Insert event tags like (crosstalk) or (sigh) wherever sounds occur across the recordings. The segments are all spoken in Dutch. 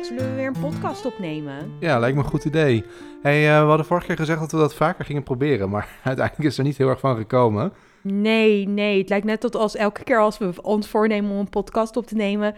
Alex, zullen we weer een podcast opnemen? Ja, lijkt me een goed idee. Hey, eh, we hadden vorige keer gezegd dat we dat vaker gingen proberen, maar (laughs) uiteindelijk is er niet heel erg van gekomen. Nee, nee. Het lijkt net tot als elke keer als we ons voornemen om een podcast op te nemen,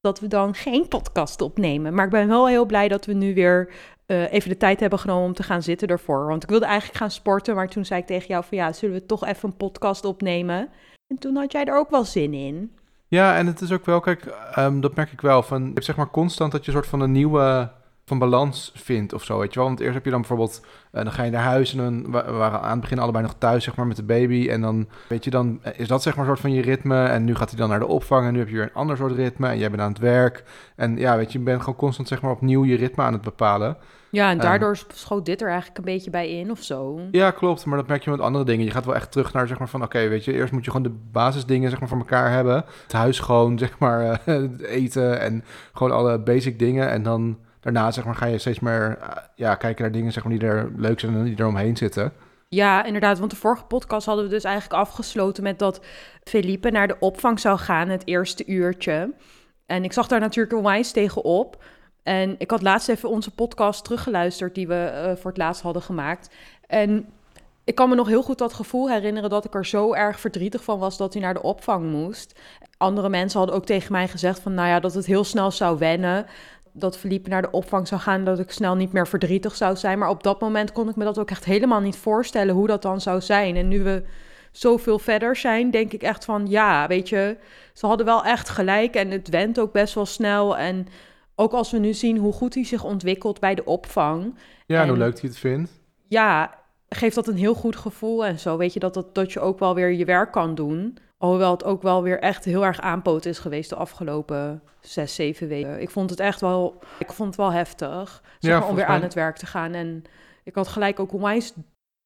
dat we dan geen podcast opnemen. Maar ik ben wel heel blij dat we nu weer eh, even de tijd hebben genomen om te gaan zitten ervoor. Want ik wilde eigenlijk gaan sporten, maar toen zei ik tegen jou van ja, zullen we toch even een podcast opnemen? En toen had jij er ook wel zin in. Ja, en het is ook wel, kijk, ehm, dat merk ik wel. Van, je hebt zeg maar constant dat je een soort van een nieuwe van balans vindt of zo, weet je wel. Want eerst heb je dan bijvoorbeeld, uh, dan ga je naar huis en dan we waren aan het begin allebei nog thuis, zeg maar, met de baby. En dan, weet je, dan is dat zeg maar een soort van je ritme. En nu gaat hij dan naar de opvang en nu heb je weer een ander soort ritme. En jij bent aan het werk. En ja, weet je, je bent gewoon constant zeg maar opnieuw je ritme aan het bepalen. Ja, en daardoor um, schoot dit er eigenlijk een beetje bij in of zo. Ja, klopt. Maar dat merk je met andere dingen. Je gaat wel echt terug naar, zeg maar, van oké, weet je, eerst moet je gewoon de basisdingen, zeg maar, voor elkaar hebben. Het huis schoon, (laughs) zeg maar, uh, eten en gewoon alle basic dingen. En dan daarna, zeg maar, ga je steeds meer uh, ja, kijken naar dingen, zeg maar, die er leuk zijn en die er omheen zitten. Ja, inderdaad. Want de vorige podcast hadden we dus eigenlijk afgesloten met dat Felipe naar de opvang zou gaan, het eerste uurtje. En ik zag daar natuurlijk onwijs tegen op. En ik had laatst even onze podcast teruggeluisterd die we uh, voor het laatst hadden gemaakt. En ik kan me nog heel goed dat gevoel herinneren dat ik er zo erg verdrietig van was dat hij naar de opvang moest. Andere mensen hadden ook tegen mij gezegd van, nou ja, dat het heel snel zou wennen. Dat Philippe naar de opvang zou gaan, dat ik snel niet meer verdrietig zou zijn. Maar op dat moment kon ik me dat ook echt helemaal niet voorstellen hoe dat dan zou zijn. En nu we zoveel verder zijn, denk ik echt van, ja, weet je, ze hadden wel echt gelijk en het went ook best wel snel. En ook als we nu zien hoe goed hij zich ontwikkelt bij de opvang. Ja, en hoe leuk hij het vindt. Ja, geeft dat een heel goed gevoel en zo. Weet je, dat, dat, dat je ook wel weer je werk kan doen. Alhoewel het ook wel weer echt heel erg aanpoot is geweest de afgelopen zes, zeven weken. Ik vond het echt wel, ik vond het wel heftig zeg ja, om weer mij... aan het werk te gaan. En ik had gelijk ook onwijs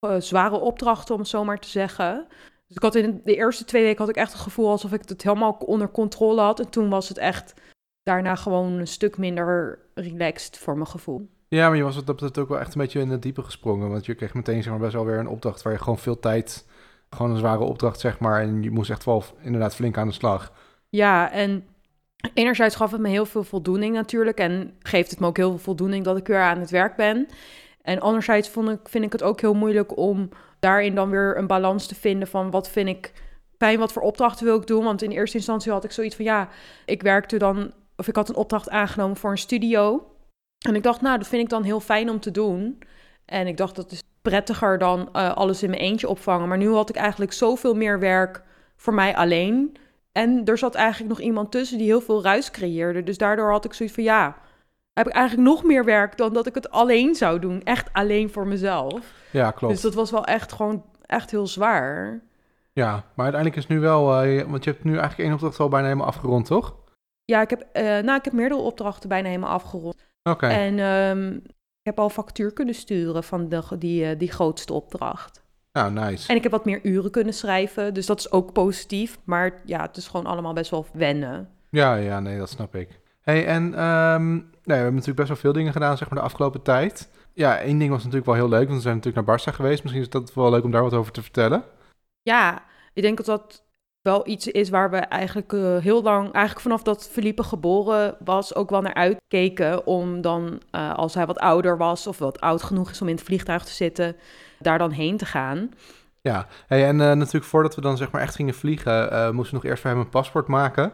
uh, zware opdrachten, om het zo maar te zeggen. Dus ik had in de eerste twee weken had ik echt het gevoel alsof ik het helemaal onder controle had. En toen was het echt daarna gewoon een stuk minder relaxed voor mijn gevoel. Ja, maar je was op dat ook wel echt een beetje in het diepe gesprongen. Want je kreeg meteen zeg maar, best wel weer een opdracht waar je gewoon veel tijd... Gewoon een zware opdracht, zeg maar. En je moest echt wel inderdaad flink aan de slag. Ja, en enerzijds gaf het me heel veel voldoening natuurlijk. En geeft het me ook heel veel voldoening dat ik weer aan het werk ben. En anderzijds vond ik, vind ik het ook heel moeilijk om daarin dan weer een balans te vinden van wat vind ik fijn, wat voor opdrachten wil ik doen. Want in eerste instantie had ik zoiets van ja, ik werkte dan of ik had een opdracht aangenomen voor een studio. En ik dacht, nou, dat vind ik dan heel fijn om te doen. En ik dacht, dat is prettiger dan uh, alles in mijn eentje opvangen. Maar nu had ik eigenlijk zoveel meer werk voor mij alleen. En er zat eigenlijk nog iemand tussen die heel veel ruis creëerde. Dus daardoor had ik zoiets van, ja, heb ik eigenlijk nog meer werk dan dat ik het alleen zou doen. Echt alleen voor mezelf. Ja, klopt. Dus dat was wel echt gewoon echt heel zwaar. Ja, maar uiteindelijk is nu wel, uh, want je hebt nu eigenlijk één opdracht al bijna helemaal afgerond, toch? Ja, ik heb, uh, nou, ik heb meerdere opdrachten bijna helemaal afgerond. Oké. Okay. En um, ik heb al factuur kunnen sturen van de, die, uh, die grootste opdracht. Nou, nice. En ik heb wat meer uren kunnen schrijven, dus dat is ook positief. Maar ja, het is gewoon allemaal best wel wennen. Ja, ja, nee, dat snap ik. hey, en um, nee, we hebben natuurlijk best wel veel dingen gedaan, zeg maar, de afgelopen tijd. Ja, één ding was natuurlijk wel heel leuk, want we zijn natuurlijk naar Barça geweest. Misschien is dat wel leuk om daar wat over te vertellen. Ja, ik denk dat dat wel iets is waar we eigenlijk uh, heel lang, eigenlijk vanaf dat Felipe geboren was, ook wel naar uitkeken. Om dan, uh, als hij wat ouder was of wat oud genoeg is om in het vliegtuig te zitten, daar dan heen te gaan. Ja, hey, en uh, natuurlijk voordat we dan zeg maar echt gingen vliegen, moesten we nog eerst voor hem een paspoort maken.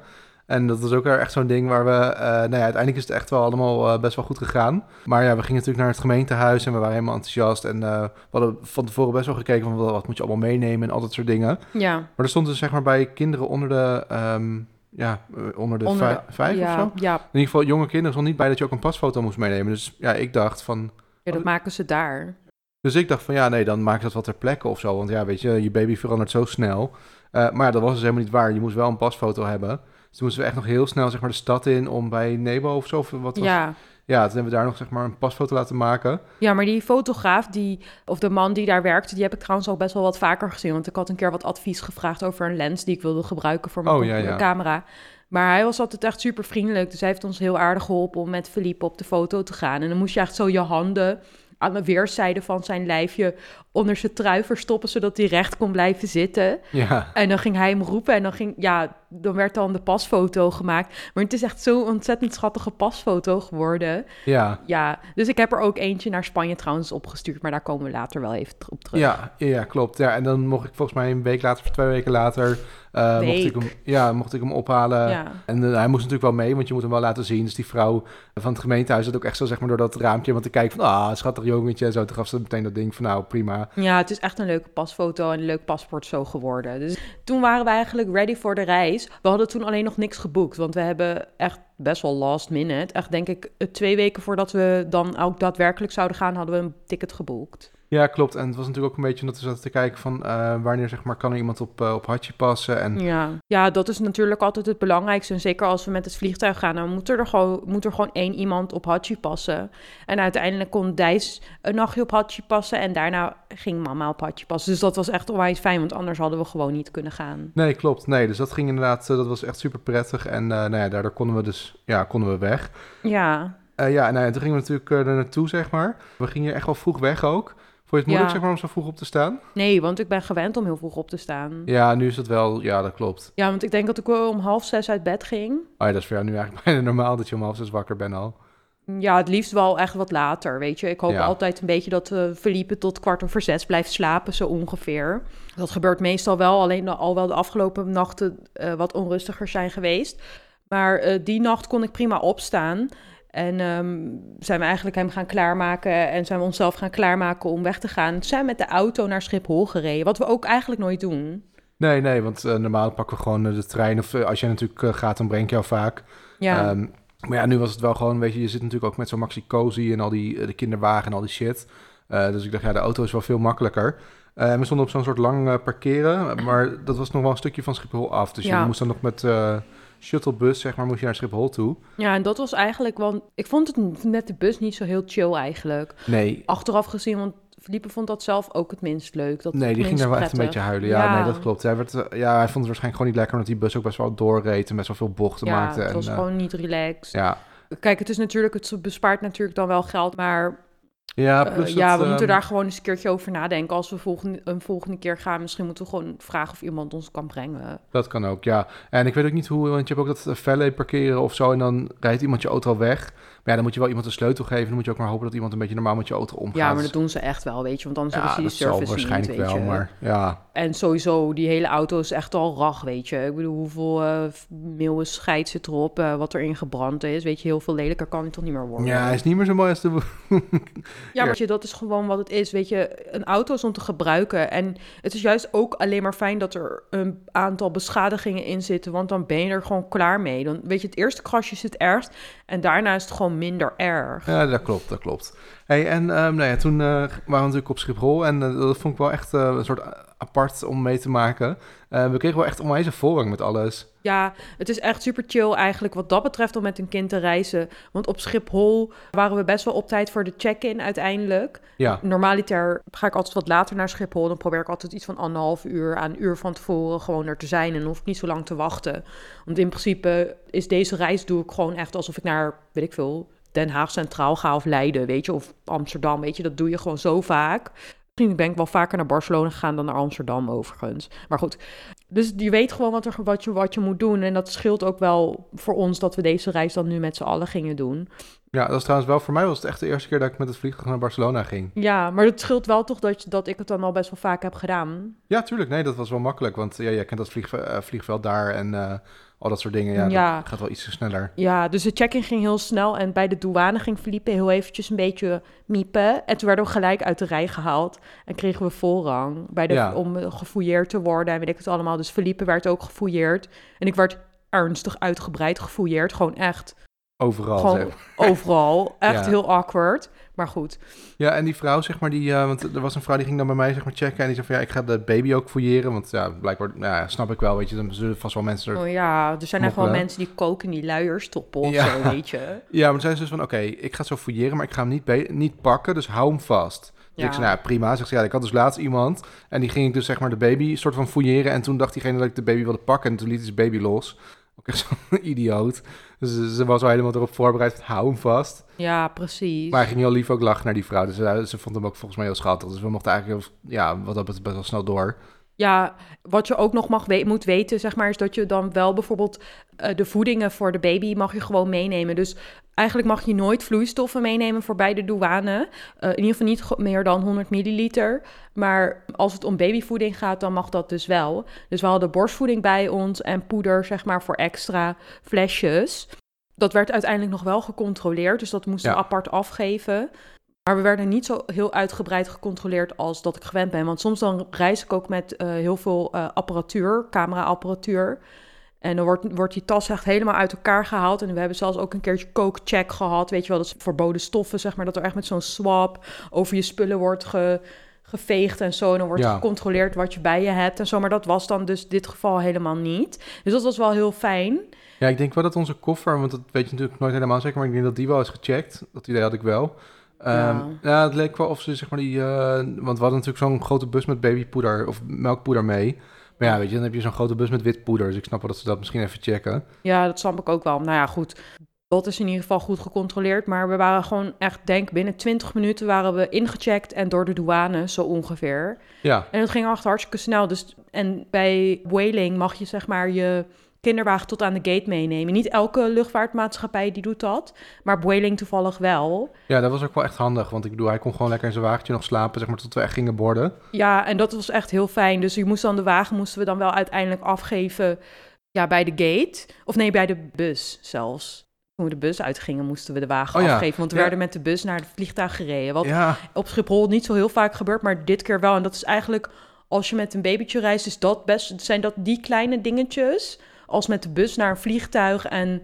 En dat was ook echt zo'n ding waar we... Uh, nou ja, uiteindelijk is het echt wel allemaal uh, best wel goed gegaan. Maar ja, we gingen natuurlijk naar het gemeentehuis en we waren helemaal enthousiast. En uh, we hadden van tevoren best wel gekeken van wat moet je allemaal meenemen en al dat soort dingen. Ja. Maar er stond dus zeg maar bij kinderen onder de... Um, ja, onder de, onder vijf, de, vijf ja, of zo. Ja. In ieder geval, jonge kinderen stond niet bij dat je ook een pasfoto moest meenemen. Dus ja, ik dacht van... Ja, dat maken ze daar. Dus ik dacht van ja, nee, dan maak ik dat wat ter plekke of zo. Want ja, weet je, je baby verandert zo snel. Uh, maar ja, dat was dus helemaal niet waar. Je moest wel een pasfoto hebben. Dus toen moesten we echt nog heel snel zeg maar, de stad in om bij Nebo of zo. Of wat was... Ja. Ja, toen hebben we daar nog zeg maar, een pasfoto laten maken. Ja, maar die fotograaf, die, of de man die daar werkte, die heb ik trouwens ook best wel wat vaker gezien. Want ik had een keer wat advies gevraagd over een lens die ik wilde gebruiken voor mijn oh, ja, ja. camera. Maar hij was altijd echt super vriendelijk. Dus hij heeft ons heel aardig geholpen om met Philippe op de foto te gaan. En dan moest je echt zo je handen aan de weerszijde van zijn lijfje onder zijn trui verstoppen, zodat hij recht kon blijven zitten. Ja. En dan ging hij hem roepen en dan ging, ja, dan werd dan de pasfoto gemaakt. Maar het is echt zo'n ontzettend schattige pasfoto geworden. Ja, Ja, dus ik heb er ook eentje naar Spanje trouwens opgestuurd. Maar daar komen we later wel even op terug. ja, ja, klopt. Ja, en dan mocht ik volgens mij een week later of twee weken later... eh, mocht, ik hem, ja, mocht ik hem ophalen. Ja. En eh, hij moest natuurlijk wel mee, want je moet hem wel laten zien. Dus die vrouw van het gemeentehuis had ook echt zo zeg maar door dat raampje... want te kijken van, ah, schattig jongetje. En zo, toen gaf ze meteen dat ding van, nou, prima. Ja, het is echt een leuke pasfoto en een leuk paspoort zo geworden. Dus toen waren we eigenlijk ready voor de reis. We hadden toen alleen nog niks geboekt, want we hebben echt best wel last minute. Echt denk ik eh, twee weken voordat we dan ook daadwerkelijk zouden gaan, hadden we een ticket geboekt. Ja, klopt. En het was natuurlijk ook een beetje omdat we zaten te kijken van... eh, wanneer zeg maar kan er iemand op, eh, op Hachi passen en... Ja. ja, dat is natuurlijk altijd het belangrijkste. En zeker als we met het vliegtuig gaan, dan moet er, gewoon, moet er gewoon één iemand op Hachi passen. En uiteindelijk kon Dijs een nachtje op Hachi passen en daarna ging mama op Hachi passen. Dus dat was echt onwijs fijn, want anders hadden we gewoon niet kunnen gaan. Nee, klopt. Nee, dus dat ging inderdaad... eh, dat was echt super prettig. En eh, nou ja, daardoor konden we dus... Ja, konden we weg. Ja, Eh, ja, en nou ja, toen gingen we natuurlijk er naartoe, zeg maar. We gingen echt wel vroeg weg ook. Vond je het moeilijk, Ja. zeg maar, om zo vroeg op te staan? nee, want ik ben gewend om heel vroeg op te staan. Ja, nu is het wel... Ja, dat klopt. Ja, want ik denk dat ik wel om half zes uit bed ging. Oh ja, dat is voor jou nu eigenlijk (laughs) bijna normaal dat je om half zes wakker bent al. Ja, het liefst wel echt wat later, weet je. Ik hoop Ja. altijd een beetje dat we verliepen tot kwart over zes blijft slapen, zo ongeveer. Dat gebeurt meestal wel, alleen al wel de afgelopen nachten eh, wat onrustiger zijn geweest. Maar eh, die nacht kon ik prima opstaan. En ehm, zijn we eigenlijk hem gaan klaarmaken en zijn we onszelf gaan klaarmaken om weg te gaan. Zijn we met de auto naar Schiphol gereden, wat we ook eigenlijk nooit doen. Nee, nee, want eh, normaal pakken we gewoon de trein. Of als jij natuurlijk gaat, dan breng ik jou vaak. Ja, Ehm, maar ja, nu was het wel gewoon, weet je, je zit natuurlijk ook met zo'n Maxi Cozy en al die eh, de kinderwagen en al die shit. Eh, dus ik dacht, ja, de auto is wel veel makkelijker. Eh, we stonden op zo'n soort lang parkeren, maar dat was nog wel een stukje van Schiphol af. Dus Ja. je moest dan nog met shuttlebus, zeg maar, moest je naar Schiphol toe. ja, en dat was eigenlijk, want ik vond het met de bus niet zo heel chill eigenlijk. Nee, achteraf gezien, want Felipe vond dat zelf ook het minst leuk. Dat nee die ging daar wel echt een beetje huilen. Ja, Ja. nee, dat klopt. Hij, werd, eh, ja, hij vond het waarschijnlijk gewoon niet lekker, omdat die bus ook best wel doorreed en best wel veel bochten Ja, maakte. het en, was eh, gewoon niet relaxed. ja. Kijk, het is natuurlijk, het bespaart natuurlijk dan wel geld, maar Ja, eh, plus ja, we moeten ehm, daar gewoon eens een keertje over nadenken. Als we volgende, een volgende keer gaan, misschien moeten we gewoon vragen of iemand ons kan brengen. Dat kan ook, ja. En ik weet ook niet hoe, want je hebt ook dat valet parkeren of zo en dan rijdt iemand je auto al weg. Ja, dan moet je wel iemand een sleutel geven. Dan moet je ook maar hopen dat iemand een beetje normaal met je auto omgaat. Ja, maar dat doen ze echt wel, weet je, want anders ja, hebben ze die service waarschijnlijk niet, weet wel, je. maar ja. En sowieso, die hele auto is echt al rag, weet je. Ik bedoel, hoeveel eh meeuwen scheid zit erop, eh, wat erin gebrand is. Weet je, heel veel lelijker kan het toch niet meer worden. Ja, hij is niet meer zo mooi als de... (laughs) Ja, maar je, dat is gewoon wat het is. Weet je, een auto is om te gebruiken. En het is juist ook alleen maar fijn dat er een aantal beschadigingen in zitten. Want dan ben je er gewoon klaar mee. Dan weet je, het eerste krasje is het ergst. En daarna is het gewoon minder erg. Ja, dat klopt, dat klopt. Hey, en ehm, nou ja, toen eh, waren we natuurlijk op Schiphol en eh, dat vond ik wel echt eh, een soort apart om mee te maken. We kregen wel echt onwijs een voorrang met alles. Ja, het is echt super chill eigenlijk wat dat betreft om met een kind te reizen. Want op Schiphol waren we best wel op tijd voor de check-in uiteindelijk. Ja, Normaliter ga ik altijd wat later naar Schiphol. Dan probeer ik altijd iets van anderhalf uur aan een uur van tevoren gewoon er te zijn. En dan hoef ik niet zo lang te wachten. Want in principe is deze reis doe ik gewoon echt alsof ik naar, weet ik veel, Den Haag Centraal ga of Leiden, weet je. Of Amsterdam, weet je. Dat doe je gewoon zo vaak. Misschien ben ik wel vaker naar Barcelona gegaan dan naar Amsterdam overigens. Maar goed, dus je weet gewoon wat, er, wat, je, wat je moet doen. En dat scheelt ook wel voor ons dat we deze reis dan nu met z'n allen gingen doen. ja, dat was trouwens wel voor mij was het echt de eerste keer dat ik met het vliegtuig naar Barcelona ging. Ja, maar het scheelt wel toch dat, je- dat ik het dan al best wel vaak heb gedaan. Ja, tuurlijk. Nee, dat was wel makkelijk, want ja, jij kent dat vlieg, eh, vliegveld daar en eh, al dat soort dingen. Ja, Ja. dat gaat wel iets sneller. Ja, dus de check-in ging heel snel en bij de douane ging Felipe heel eventjes een beetje miepen. En toen werden we gelijk uit de rij gehaald en kregen we voorrang bij de, Ja. om gefouilleerd te worden en weet ik het allemaal. Dus Felipe werd ook gefouilleerd en ik werd ernstig uitgebreid gefouilleerd, gewoon echt, Overal. gewoon zeg. overal. (laughs) Echt Ja. heel awkward, maar goed. Ja, en die vrouw, zeg maar, die, eh, want er was een vrouw die ging dan bij mij, zeg maar, checken. En die zei van, ja, ik ga de baby ook fouilleren. Want ja, blijkbaar, nou ja, snap ik wel, weet je, dan zullen vast wel mensen er... Oh ja, er zijn echt wel mensen die koken die luiers stoppen of Ja. zo, weet je. (laughs) Ja, maar toen zei ze dus van, oké, ik ga zo fouilleren, maar ik ga hem niet, niet pakken, dus hou hem vast. Dus ik zei, nou prima. Zegt ze, ja, ik had dus laatst iemand en die ging ik dus, zeg maar, de baby soort van fouilleren. En toen dacht diegene dat ik de baby wilde pakken en toen liet hij zijn baby los. (laughs) Zo'n idioot. Dus ze, ze was al helemaal erop voorbereid van, hou hem vast. Ja, precies. Maar hij ging heel lief ook lachen naar die vrouw. Dus eh, ze vond hem ook volgens mij heel schattig. Dus we mochten eigenlijk, heel, ja, wat dat betreft best wel snel door. Ja, wat je ook nog mag we moet weten, zeg maar, is dat je dan wel bijvoorbeeld uh, de voedingen voor de baby mag je gewoon meenemen. Dus eigenlijk mag je nooit vloeistoffen meenemen voor bij de douane. Uh, in ieder geval niet meer dan 100 milliliter. Maar als het om babyvoeding gaat, dan mag dat dus wel. Dus we hadden borstvoeding bij ons en poeder, zeg maar, voor extra flesjes. Dat werd uiteindelijk nog wel gecontroleerd, dus dat moesten we apart afgeven. Maar we werden niet zo heel uitgebreid gecontroleerd als dat ik gewend ben. Want soms dan reis ik ook met uh, heel veel uh, apparatuur, camera-apparatuur. En dan wordt, wordt die tas echt helemaal uit elkaar gehaald. En we hebben zelfs ook een keertje coke-check gehad. Weet je wel, dat is verboden stoffen, zeg maar. Dat er echt met zo'n swap over je spullen wordt ge, geveegd en zo. En dan wordt ja. gecontroleerd wat je bij je hebt en zo. Maar dat was dan dus dit geval helemaal niet. Dus dat was wel heel fijn. Ja, ik denk wel dat onze koffer, want dat weet je natuurlijk nooit helemaal zeker, maar ik denk dat die wel is gecheckt. Dat idee had ik wel. Ja. Um, ja, het leek wel of ze zeg maar die, uh, want we hadden natuurlijk zo'n grote bus met babypoeder of melkpoeder mee. Maar ja, weet je, dan heb je zo'n grote bus met wit poeder. Dus ik snap wel dat ze dat misschien even checken. Ja, dat snap ik ook wel. Nou ja, goed. Dat is in ieder geval goed gecontroleerd. Maar we waren gewoon echt, denk binnen 20 minuten waren we ingecheckt en door de douane, zo ongeveer. Ja. En het ging echt hartstikke snel. Dus, en bij Whaling mag je zeg maar je kinderwagen tot aan de gate meenemen. Niet elke luchtvaartmaatschappij die doet dat, maar Boeing toevallig wel. Ja, dat was ook wel echt handig, want ik bedoel, hij kon gewoon lekker in zijn wagentje nog slapen, zeg maar, tot we echt gingen borden. Ja, en dat was echt heel fijn. Dus je moest dan de wagen, moesten we dan wel uiteindelijk afgeven ja, bij de gate. Of nee, bij de bus zelfs. Toen we de bus uitgingen, moesten we de wagen oh afgeven. Want we werden met de bus naar het vliegtuig gereden. Wat ja. op Schiphol niet zo heel vaak gebeurt, maar dit keer wel. En dat is eigenlijk, als je met een babytje reist, is dat best, zijn dat die kleine dingetjes als met de bus naar een vliegtuig en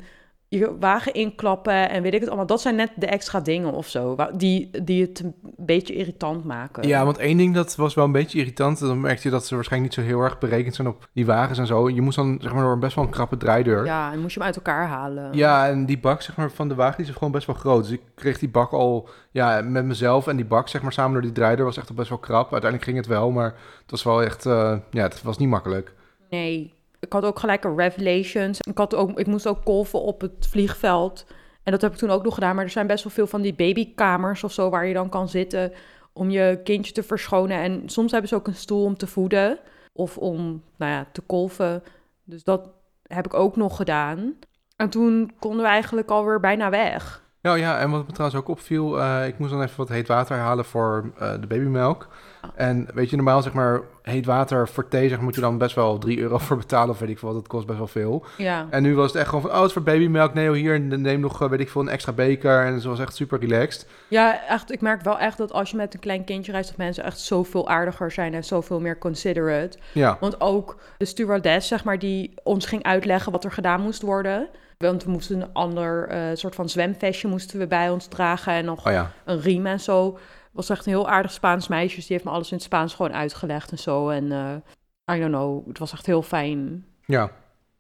je wagen inklappen en weet ik het allemaal. Dat zijn net de extra dingen of zo, die, die het een beetje irritant maken. Ja, want één ding dat was wel een beetje irritant. Dan merkte je dat ze waarschijnlijk niet zo heel erg berekend zijn op die wagens en zo. Je moest dan zeg maar door een best wel een krappe draaideur. Ja, en moest je hem uit elkaar halen. Ja, en die bak zeg maar van de wagen die is gewoon best wel groot. Dus ik kreeg die bak al ja, met mezelf en die bak zeg maar samen door die draaideur was echt al best wel krap. Uiteindelijk ging het wel, maar het was wel echt, uh, ja, het was niet makkelijk. Nee, ik had ook gelijk een Revelations. Ik, had ook, ik moest ook kolven op het vliegveld. En dat heb ik toen ook nog gedaan. Maar er zijn best wel veel van die babykamers of zo... waar je dan kan zitten om je kindje te verschonen. En soms hebben ze ook een stoel om te voeden. Of om, nou ja, te kolven. Dus dat heb ik ook nog gedaan. En toen konden we eigenlijk alweer bijna weg. Nou ja, en wat me trouwens ook opviel... Uh, ik moest dan even wat heet water halen voor uh, de babymelk... En weet je, normaal zeg maar heet water voor thee zeg, moet je dan best wel 3 euro voor betalen of weet ik veel wat. Dat kost best wel veel. Ja. En nu was het echt gewoon van, oh, het is voor babymelk. Nee, hier, neem nog, eh, weet ik veel, een extra beker. En ze was echt super relaxed. Ja, echt. Ik merk wel echt dat als je met een klein kindje reist, dat mensen echt zoveel aardiger zijn en zoveel meer considerate. Ja. Want ook de stewardess, zeg maar, die ons ging uitleggen wat er gedaan moest worden. Want we moesten een ander uh, soort van zwemvestje moesten we bij ons dragen en nog oh ja. een riem en zo was echt een heel aardig Spaans meisje. Dus die heeft me alles in het Spaans gewoon uitgelegd en zo. En uh, I don't know, het was echt heel fijn. Ja.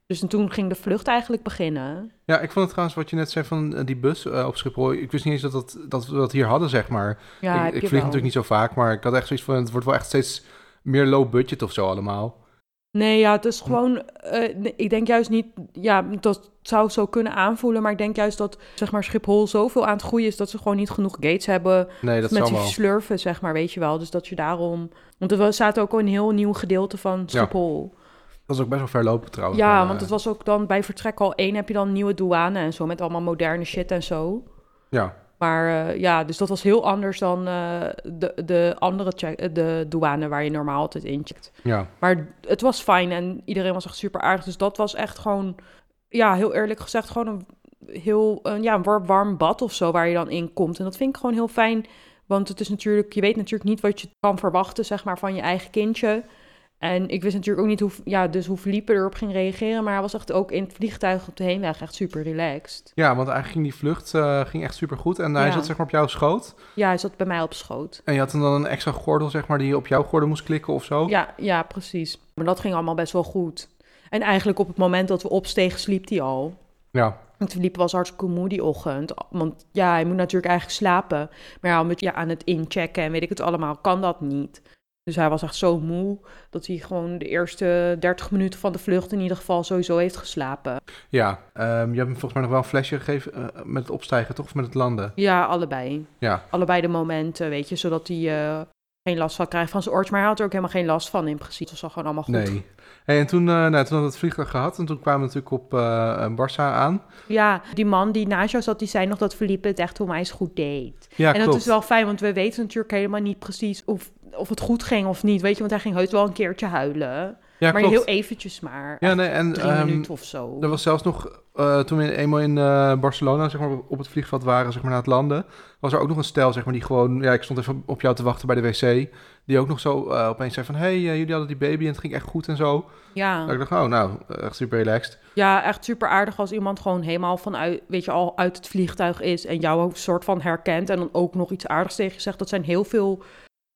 Dus en toen ging de vlucht eigenlijk beginnen. Ja, ik vond het trouwens wat je net zei van uh, die bus uh, op Schiphol. Ik wist niet eens dat, dat, dat we dat hier hadden, zeg maar. Ja, ik, ik vlieg natuurlijk niet zo vaak, maar ik had echt zoiets van... het wordt wel echt steeds meer low budget of zo allemaal. Nee, ja, het is gewoon. Uh, ik denk juist niet. Ja, dat zou zo kunnen aanvoelen. Maar ik denk juist dat zeg maar, Schiphol zoveel aan het groeien is dat ze gewoon niet genoeg gates hebben. Nee, dat met die slurven, zeg maar, weet je wel. Dus dat je daarom. Want er zaten ook een heel nieuw gedeelte van Schiphol. Ja. Dat is ook best wel ver lopen trouwens. Ja, maar, want het was ook dan bij vertrek al één heb je dan nieuwe douane en zo. Met allemaal moderne shit en zo. Ja. Maar uh, ja, dus dat was heel anders dan uh, de, de andere check, de douane waar je normaal altijd incheckt. Ja. Maar het was fijn en iedereen was echt super aardig. Dus dat was echt gewoon, ja, heel eerlijk gezegd, gewoon een heel een, ja, een warm bad of zo waar je dan in komt. En dat vind ik gewoon heel fijn. Want het is natuurlijk, je weet natuurlijk niet wat je kan verwachten, zeg maar, van je eigen kindje. En ik wist natuurlijk ook niet hoe, ja, dus hoe Felipe erop ging reageren. Maar hij was echt ook in het vliegtuig op de heenweg echt super relaxed. Ja, want eigenlijk ging die vlucht uh, ging echt super goed. En hij zat zeg maar op jouw schoot. Ja, hij zat bij mij op schoot. En je had dan een extra gordel, zeg maar, die je op jouw gordel moest klikken of zo? Ja, ja, precies. Maar dat ging allemaal best wel goed. En eigenlijk op het moment dat we opstegen, sliep hij al. Ja. Want Felipe was hartstikke moe die ochtend. Want ja, hij moet natuurlijk eigenlijk slapen. Maar ja, met je aan het inchecken en weet ik het allemaal, kan dat niet. Dus hij was echt zo moe dat hij gewoon de eerste 30 minuten van de vlucht in ieder geval sowieso heeft geslapen. Ja, um, je hebt hem volgens mij nog wel een flesje gegeven uh, met het opstijgen, toch? Of met het landen? Ja, allebei. Ja. Allebei de momenten, weet je, zodat hij uh, geen last van krijgen van zijn oortjes. Maar hij had er ook helemaal geen last van in principe. Het was al gewoon allemaal goed. Nee. Hey, en toen, uh, nou, toen hadden we het vliegtuig gehad en toen kwamen we natuurlijk op uh, Barça aan. Ja, die man die naast jou zat, die zei nog dat Felipe het echt onwijs goed deed. Ja, en dat klopt. is wel fijn, want we weten natuurlijk helemaal niet precies of, of het goed ging of niet. Weet je, want hij ging heus wel een keertje huilen. Ja, maar klopt. heel eventjes maar. Ja, nee, en drie ehm, minuten of zo. er was zelfs nog, eh, toen we eenmaal in eh, Barcelona zeg maar, op het vliegveld waren, zeg maar, na het landen, was er ook nog een stel, zeg maar, die gewoon, ja, ik stond even op jou te wachten bij de wc, die ook nog zo eh, opeens zei van, hey, jullie hadden die baby en het ging echt goed en zo. Ja. Dat ik dacht, oh, nou, echt super relaxed. ja, echt super aardig als iemand gewoon helemaal vanuit, weet je, al uit het vliegtuig is en jou ook soort van herkent en dan ook nog iets aardigs tegen je zegt. Dat zijn heel veel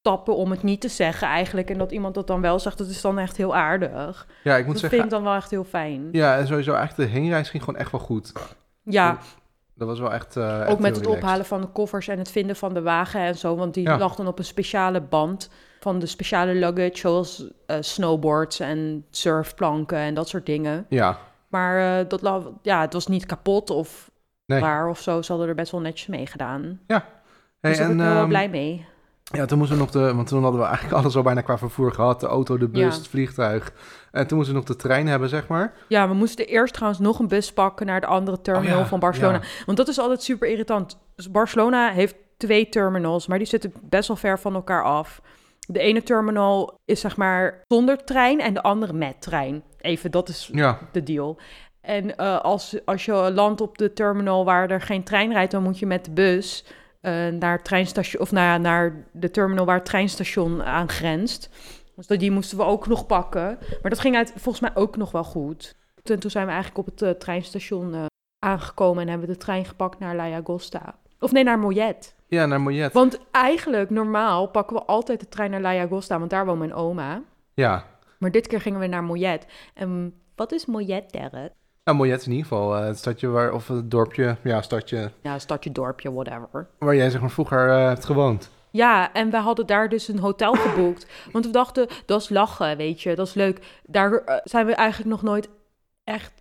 stappen om het niet te zeggen eigenlijk. En dat iemand dat dan wel zegt, dat is dan echt heel aardig. Ja, ik moet dat zeggen, vind ik dan wel echt heel fijn. ja, en sowieso eigenlijk de heenreis ging gewoon echt wel goed. Ja, Dat was wel echt, eh, echt ook met het relaxed. ophalen van de koffers en het vinden van de wagen en zo. Want die Ja. lag dan op een speciale band van de speciale luggage, zoals eh, snowboards en surfplanken en dat soort dingen. Ja, Maar eh, dat, ja, het was niet kapot of nee. waar of zo. Ze hadden er best wel netjes mee gedaan. Hey, dus daar ben ik wel ehm, blij mee. Ja, toen moesten we nog de, want toen hadden we eigenlijk alles al bijna qua vervoer gehad. De auto, de bus, Ja. het vliegtuig. En toen moesten we nog de trein hebben, zeg maar. Ja, we moesten eerst trouwens nog een bus pakken naar de andere terminal Oh ja, van Barcelona. ja. Want dat is altijd super irritant. Dus Barcelona heeft twee terminals, maar die zitten best wel ver van elkaar af. De ene terminal is zeg maar zonder trein en de andere met trein. Even, dat is de deal. En eh, als, als je landt op de terminal waar er geen trein rijdt, dan moet je met de bus naar het treinstation of ja, naar de terminal waar het treinstation aan grenst. Dus die moesten we ook nog pakken. Maar dat ging uit, volgens mij ook nog wel goed. En toen zijn we eigenlijk op het eh, treinstation eh, aangekomen en hebben we de trein gepakt naar La Llagosta. Of nee, naar Mollet. ja naar Mollet. Want eigenlijk, normaal pakken we altijd de trein naar La Llagosta, want daar woont mijn oma. Ja, Maar dit keer gingen we naar Mollet. En wat is Mollet, Derek? Nou, Mollet is in ieder geval eh, het stadje waar, of het dorpje, ja, stadje Ja, stadje, dorpje, whatever. waar jij zeg maar vroeger eh, hebt gewoond. Ja, en we hadden daar dus een hotel geboekt. Want we dachten, dat is lachen, weet je, dat is leuk. Daar eh, zijn we eigenlijk nog nooit echt...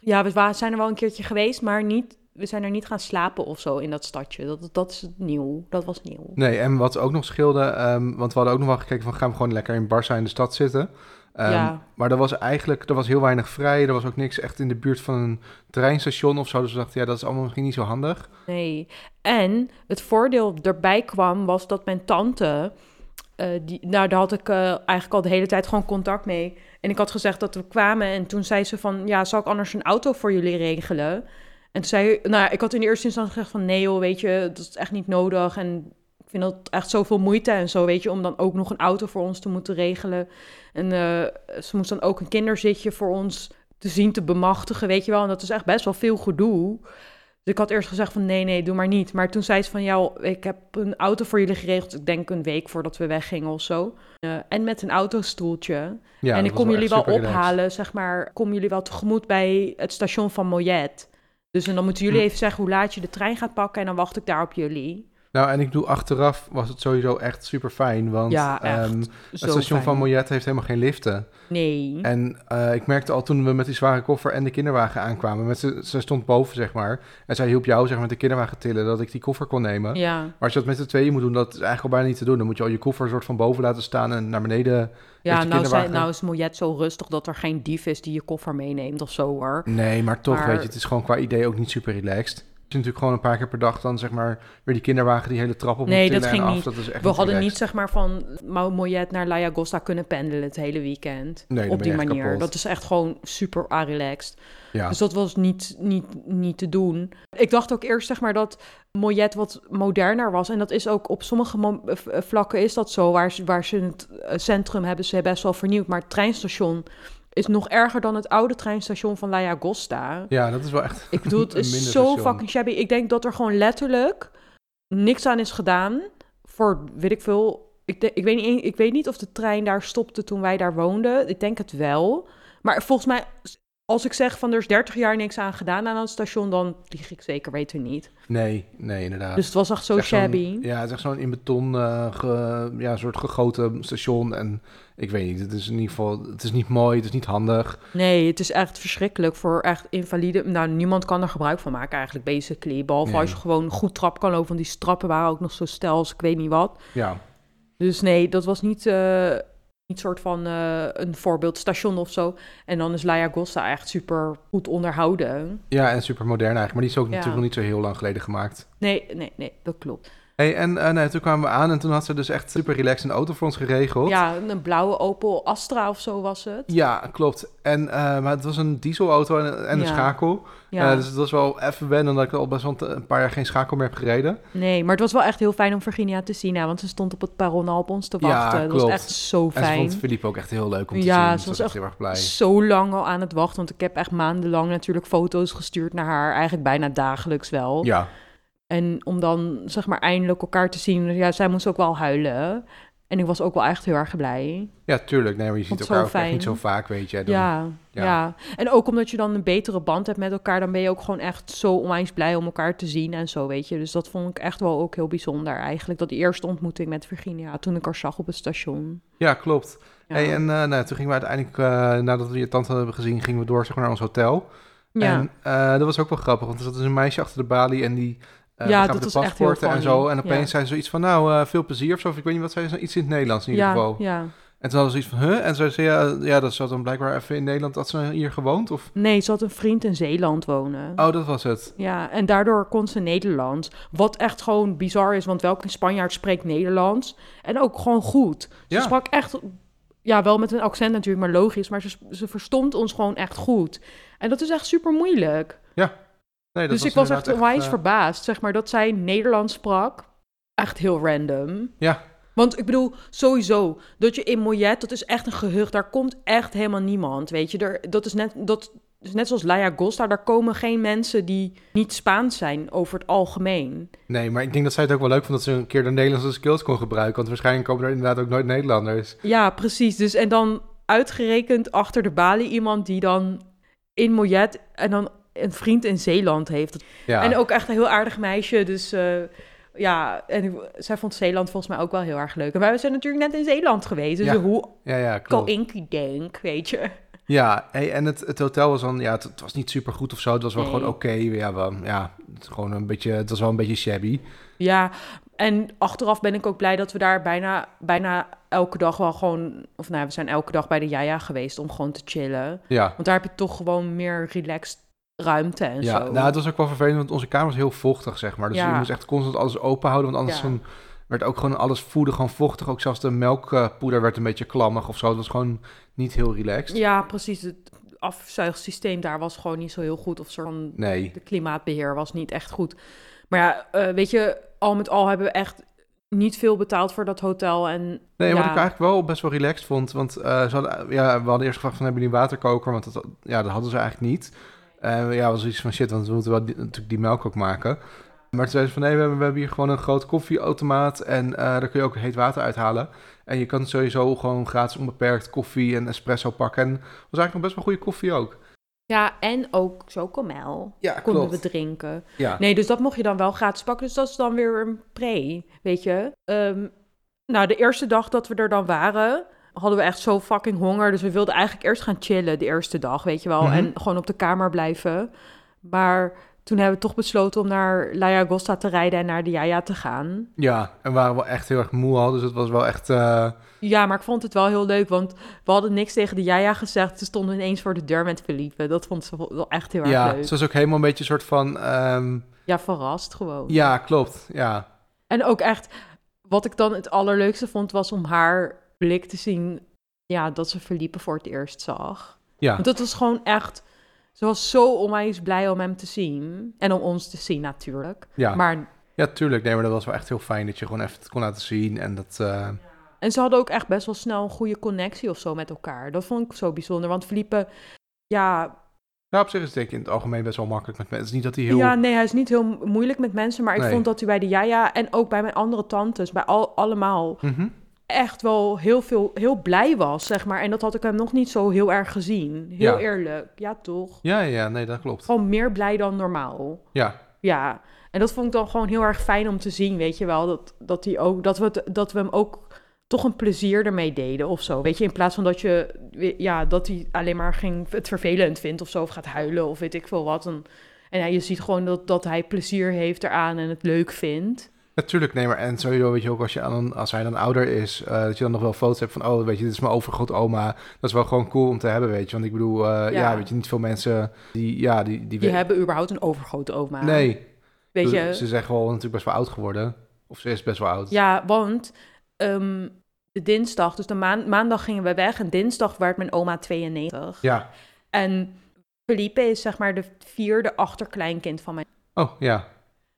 Ja, we zijn er wel een keertje geweest, maar niet, we zijn er niet gaan slapen of zo in dat stadje. Dat, dat is nieuw, dat was nieuw. Nee, en wat ook nog scheelde, ehm, want we hadden ook nog wel gekeken van gaan we gewoon lekker in Barça in de stad zitten. Ehm, Ja. Maar er was eigenlijk, er was heel weinig vrij. Er was ook niks echt in de buurt van een treinstation of zo. Dus we dachten, ja, dat is allemaal misschien niet zo handig. Nee. En het voordeel erbij kwam, was dat mijn tante... eh, die, nou, daar had ik eh, eigenlijk al de hele tijd gewoon contact mee. En ik had gezegd dat we kwamen. En toen zei ze van, ja, zal ik anders een auto voor jullie regelen? En toen zei, nou, ik had in de eerste instantie gezegd van, nee joh, weet je, dat is echt niet nodig. En vind dat echt zoveel moeite en zo, weet je, om dan ook nog een auto voor ons te moeten regelen. En eh, ze moest dan ook een kinderzitje voor ons te zien te bemachtigen, weet je wel. En dat is echt best wel veel gedoe. Dus ik had eerst gezegd van nee, nee, doe maar niet. Maar toen zei ze van ja, ik heb een auto voor jullie geregeld. Ik denk een week voordat we weggingen of zo. Eh, en met een autostoeltje. Ja, en ik kom jullie wel relaxed. ophalen, zeg maar. Kom jullie wel tegemoet bij het station van Mollet. Dus en dan moeten jullie Hm. even zeggen hoe laat je de trein gaat pakken. En dan wacht ik daar op jullie. Nou, en ik doe achteraf was het sowieso echt super fijn. Want Ja, ehm, het station fijn. van Mollet heeft helemaal geen liften. Nee. En eh, ik merkte al toen we met die zware koffer en de kinderwagen aankwamen. Met ze, ze stond boven, zeg maar. En zij hielp jou zeg maar, met de kinderwagen tillen dat ik die koffer kon nemen. Ja. Maar als je dat met de tweeën moet doen, dat is eigenlijk al bijna niet te doen. Dan moet je al je koffer soort van boven laten staan en naar beneden. Ja, nou, nou is Mollet zo rustig dat er geen dief is die je koffer meeneemt of zo hoor. Nee, maar toch, Maar- weet je, het is gewoon qua idee ook niet super relaxed. Het is natuurlijk gewoon een paar keer per dag dan zeg maar weer die kinderwagen die hele trap op Nee, moet dat ging af. niet. Dat is echt We hadden relaxed. niet zeg maar van Mo- Mollet naar La Llagosta kunnen pendelen het hele weekend. Nee, op die manier. kapot. Dat is echt gewoon super relaxed. Ja. Dus dat was niet, niet, niet te doen. Ik dacht ook eerst zeg maar dat Mollet wat moderner was. En dat is ook op sommige eh, eh, vlakken is dat zo. Waar ze, waar ze het eh, centrum hebben ze best wel vernieuwd. Maar het treinstation is nog erger dan het oude treinstation van La Llagosta. ja, dat is wel echt Ik bedoel, het (laughs) is zo station. fucking shabby. Ik denk dat er gewoon letterlijk niks aan is gedaan. Voor, weet ik veel... Ik, de- ik, weet niet, ik weet niet of de trein daar stopte toen wij daar woonden. Ik denk het wel. Maar volgens mij, als ik zeg van er is 30 jaar niks aan gedaan aan het station... dan lieg ik zeker weten niet. Nee, nee, inderdaad. Dus het was echt zo echt shabby. Ja, het is echt zo'n in beton, eh, ge- ja, soort gegoten station. En ik weet niet, het is in ieder geval, het is niet mooi, het is niet handig. Nee, het is echt verschrikkelijk voor echt invalide. Nou, niemand kan er gebruik van maken eigenlijk, basically. Behalve Nee. als je gewoon goed trap kan lopen. Want die strappen waren ook nog zo stijl als ik weet niet wat. Ja, Dus nee, dat was niet, eh niet soort van eh, een voorbeeldstation of zo. En dan is Laia Gosta echt super goed onderhouden. Ja, en super modern eigenlijk. Maar die is ook Ja. natuurlijk nog niet zo heel lang geleden gemaakt. Nee, nee, nee, dat klopt. Hey, en eh, nee, toen kwamen we aan en toen had ze dus echt super relaxed een auto voor ons geregeld. Ja, een blauwe Opel Astra of zo was het. Ja, klopt. En, eh, maar het was een dieselauto en, en een Ja. schakel. Ja. Eh, dus het was wel even wennen dat ik al best wel een- paar jaar geen schakel meer heb gereden. Nee, maar het was wel echt heel fijn om Virginia te zien. want ze stond op het perron al op ons te Ja, wachten. dat was echt zo En ze fijn. vond Philippe ook echt heel leuk om te Ja, zien. ze Ze was was echt heel erg blij. Zo lang al aan het wachten. Want ik heb echt maandenlang natuurlijk foto's gestuurd naar haar. Eigenlijk bijna dagelijks wel. Ja, En om dan zeg maar eindelijk elkaar te zien. Ja, zij moest ook wel huilen. En ik was ook wel echt heel erg blij. ja, tuurlijk. Nee, maar je ziet elkaar ook echt niet zo vaak, weet je. Dan- Ja, ja. ja, En ook omdat je dan een betere band hebt met elkaar. Dan ben je ook gewoon echt zo onwijs blij om elkaar te zien en zo, weet je. Dus dat vond ik echt wel ook heel bijzonder eigenlijk. Dat eerste ontmoeting met Virginia. Toen ik haar zag op het station. Ja, klopt. Ja, Hey, en eh, nou, toen gingen we uiteindelijk, eh, nadat we je tante hebben gezien, gingen we door zeg maar, naar ons hotel. ja. En eh, dat was ook wel grappig, want er zat dus een meisje achter de balie en die eh Ja, dat de was echt heel paspoorten en zo. En opeens Ja. zei ze zoiets van, nou, eh, veel plezier of zo. Of ik weet niet wat zei ze, iets in het Nederlands in ieder ja, geval. ja. En toen hadden ze zoiets van, huh? En ze zei, ja, ja, dat zat dan blijkbaar even in Nederland, dat ze hier gewoond, of? Nee, ze had een vriend in Zeeland wonen. Oh, dat was het. Ja, en daardoor kon ze Nederlands. Wat echt gewoon bizar is, want welke Spanjaard spreekt Nederlands? En ook gewoon goed. Ze Ja. sprak echt, ja, wel met een accent natuurlijk, maar logisch. Maar ze, ze verstond ons gewoon echt goed. En dat is echt super moeilijk. Nee, dus ik was echt onwijs eh, verbaasd, zeg maar, dat zij Nederlands sprak. Echt heel random. Ja. Want ik bedoel, sowieso, dat je in Moyet, dat is echt een gehucht. Daar komt echt helemaal niemand, weet je. Er, dat, is net, dat is net zoals Laia Gosta, daar komen geen mensen die niet Spaans zijn over het algemeen. Nee, maar ik denk dat zij het ook wel leuk vond dat ze een keer de Nederlandse skills kon gebruiken. Want waarschijnlijk komen er inderdaad ook nooit Nederlanders. Ja, precies. Dus en dan uitgerekend achter de balie iemand die dan in Moyet en dan een vriend in Zeeland heeft. Ja, En ook echt een heel aardig meisje, dus... eh, ja, en zij vond Zeeland volgens mij ook wel heel erg leuk. En wij zijn natuurlijk net in Zeeland geweest. Dus Ja, hoe ja, ja denk, weet je. Ja, hey, en het, het hotel was dan, ja, het, het was niet super goed of zo. Het was wel Nee. gewoon oké. Ja, wel, ja, het, gewoon een beetje, het was wel een beetje shabby. Ja, en achteraf ben ik ook blij dat we daar bijna, bijna elke dag wel gewoon... Of nou, we zijn elke dag bij de Jaja geweest om gewoon te chillen. Ja, Want daar heb je toch gewoon meer relaxed ruimte en ja zo. nou, het was ook wel vervelend, want onze kamer was heel vochtig, zeg maar. Dus Ja. je moest echt constant alles open houden, want anders Ja. dan werd ook gewoon alles voeden gewoon vochtig. Ook zelfs de melkpoeder werd een beetje klammig of zo. Het was gewoon niet heel relaxed. Ja, precies. Het afzuigsysteem daar was gewoon niet zo heel goed. Of soort van Nee, de klimaatbeheer was niet echt goed. Maar ja, eh, weet je, al met al hebben we echt niet veel betaald voor dat hotel. En Nee, ja, wat ik eigenlijk wel best wel relaxed vond. Want eh, ze hadden, ja, we hadden eerst gevraagd van hebben jullie een waterkoker? Want dat, ja, dat hadden ze eigenlijk niet. Eh ja, was iets van shit, want we moeten wel die- natuurlijk die melk ook maken. Maar toen zeiden ze van nee, we hebben, we hebben hier gewoon een groot koffieautomaat. En eh, daar kun je ook heet water uithalen. En je kan sowieso gewoon gratis onbeperkt koffie en espresso pakken. En was eigenlijk nog best wel goede koffie ook. ja, en ook chocomel Ja, konden we drinken. Ja. Nee, dus dat mocht je dan wel gratis pakken. Dus dat is dan weer een pre, weet je. Ehm, nou, de eerste dag dat we er dan waren, hadden we echt zo fucking honger. Dus we wilden eigenlijk eerst gaan chillen de eerste dag, weet je wel. Mhm. En gewoon op de kamer blijven. Maar toen hebben we toch besloten om naar La Agosta te rijden en naar de Jaja te gaan. ja, en we waren wel echt heel erg moe al. Dus het was wel echt... eh, Ja, maar ik vond het wel heel leuk, want we hadden niks tegen de Jaja gezegd. Ze stonden ineens voor de deur met Felipe. Dat vond ze wel echt heel erg ja, leuk. het was ook helemaal een beetje een soort van... ehm, Ja, verrast gewoon. ja, klopt. Ja, En ook echt, wat ik dan het allerleukste vond, was om haar blik te zien, ja, dat ze Felipe voor het eerst zag. ja. Want dat was gewoon echt, ze was zo onwijs blij om hem te zien. En om ons te zien natuurlijk. ja. Maar, Ja, tuurlijk. Nee, maar dat was wel echt heel fijn dat je gewoon even het kon laten zien. En dat, eh, en ze hadden ook echt best wel snel een goede connectie of zo met elkaar. Dat vond ik zo bijzonder, want Felipe, ja, nou, op zich is het denk ik in het algemeen best wel makkelijk met mensen. Het is niet dat hij heel... ja, nee, hij is niet heel moeilijk met mensen. Maar ik Nee. vond dat hij bij de Jaja en ook bij mijn andere tantes, bij al, allemaal, Mhm. Echt wel heel veel, heel blij was, zeg maar. En dat had ik hem nog niet zo heel erg gezien. Heel Ja. eerlijk, ja toch? Ja, ja, nee, dat klopt. Gewoon meer blij dan normaal. Ja, Ja, en dat vond ik dan gewoon heel erg fijn om te zien, weet je wel. Dat, dat, hij ook, dat, we, het- dat we hem ook toch een plezier ermee deden of zo. Weet je, in plaats van dat, je, ja, dat hij alleen maar ging, het vervelend vindt of zo, of gaat huilen of weet ik veel wat. En, en ja, je ziet gewoon dat, dat hij plezier heeft eraan en het leuk vindt. Natuurlijk, nee, maar en sowieso weet je ook als, je aan, als hij dan ouder is, eh, dat je dan nog wel foto's hebt van, oh, weet je, dit is mijn overgrootoma. Dat is wel gewoon cool om te hebben, weet je. Want ik bedoel, eh, ja. Ja. weet je, niet veel mensen die, ja, die... Die, hebben überhaupt een overgrote oma. Nee, Weet je? ze zeggen wel natuurlijk best wel oud geworden. Of ze is best wel oud. Ja, want ehm, de dinsdag, dus de maan, maandag gingen we weg en dinsdag werd mijn oma 92. Ja. En Felipe is zeg maar de vierde achterkleinkind van mij. Oh, ja.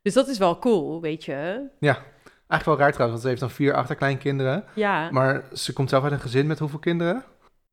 Dus dat is wel cool, weet je? Eigenlijk wel raar trouwens, want ze heeft dan vier achterkleinkinderen. Ja. Maar ze komt zelf uit een gezin met hoeveel kinderen?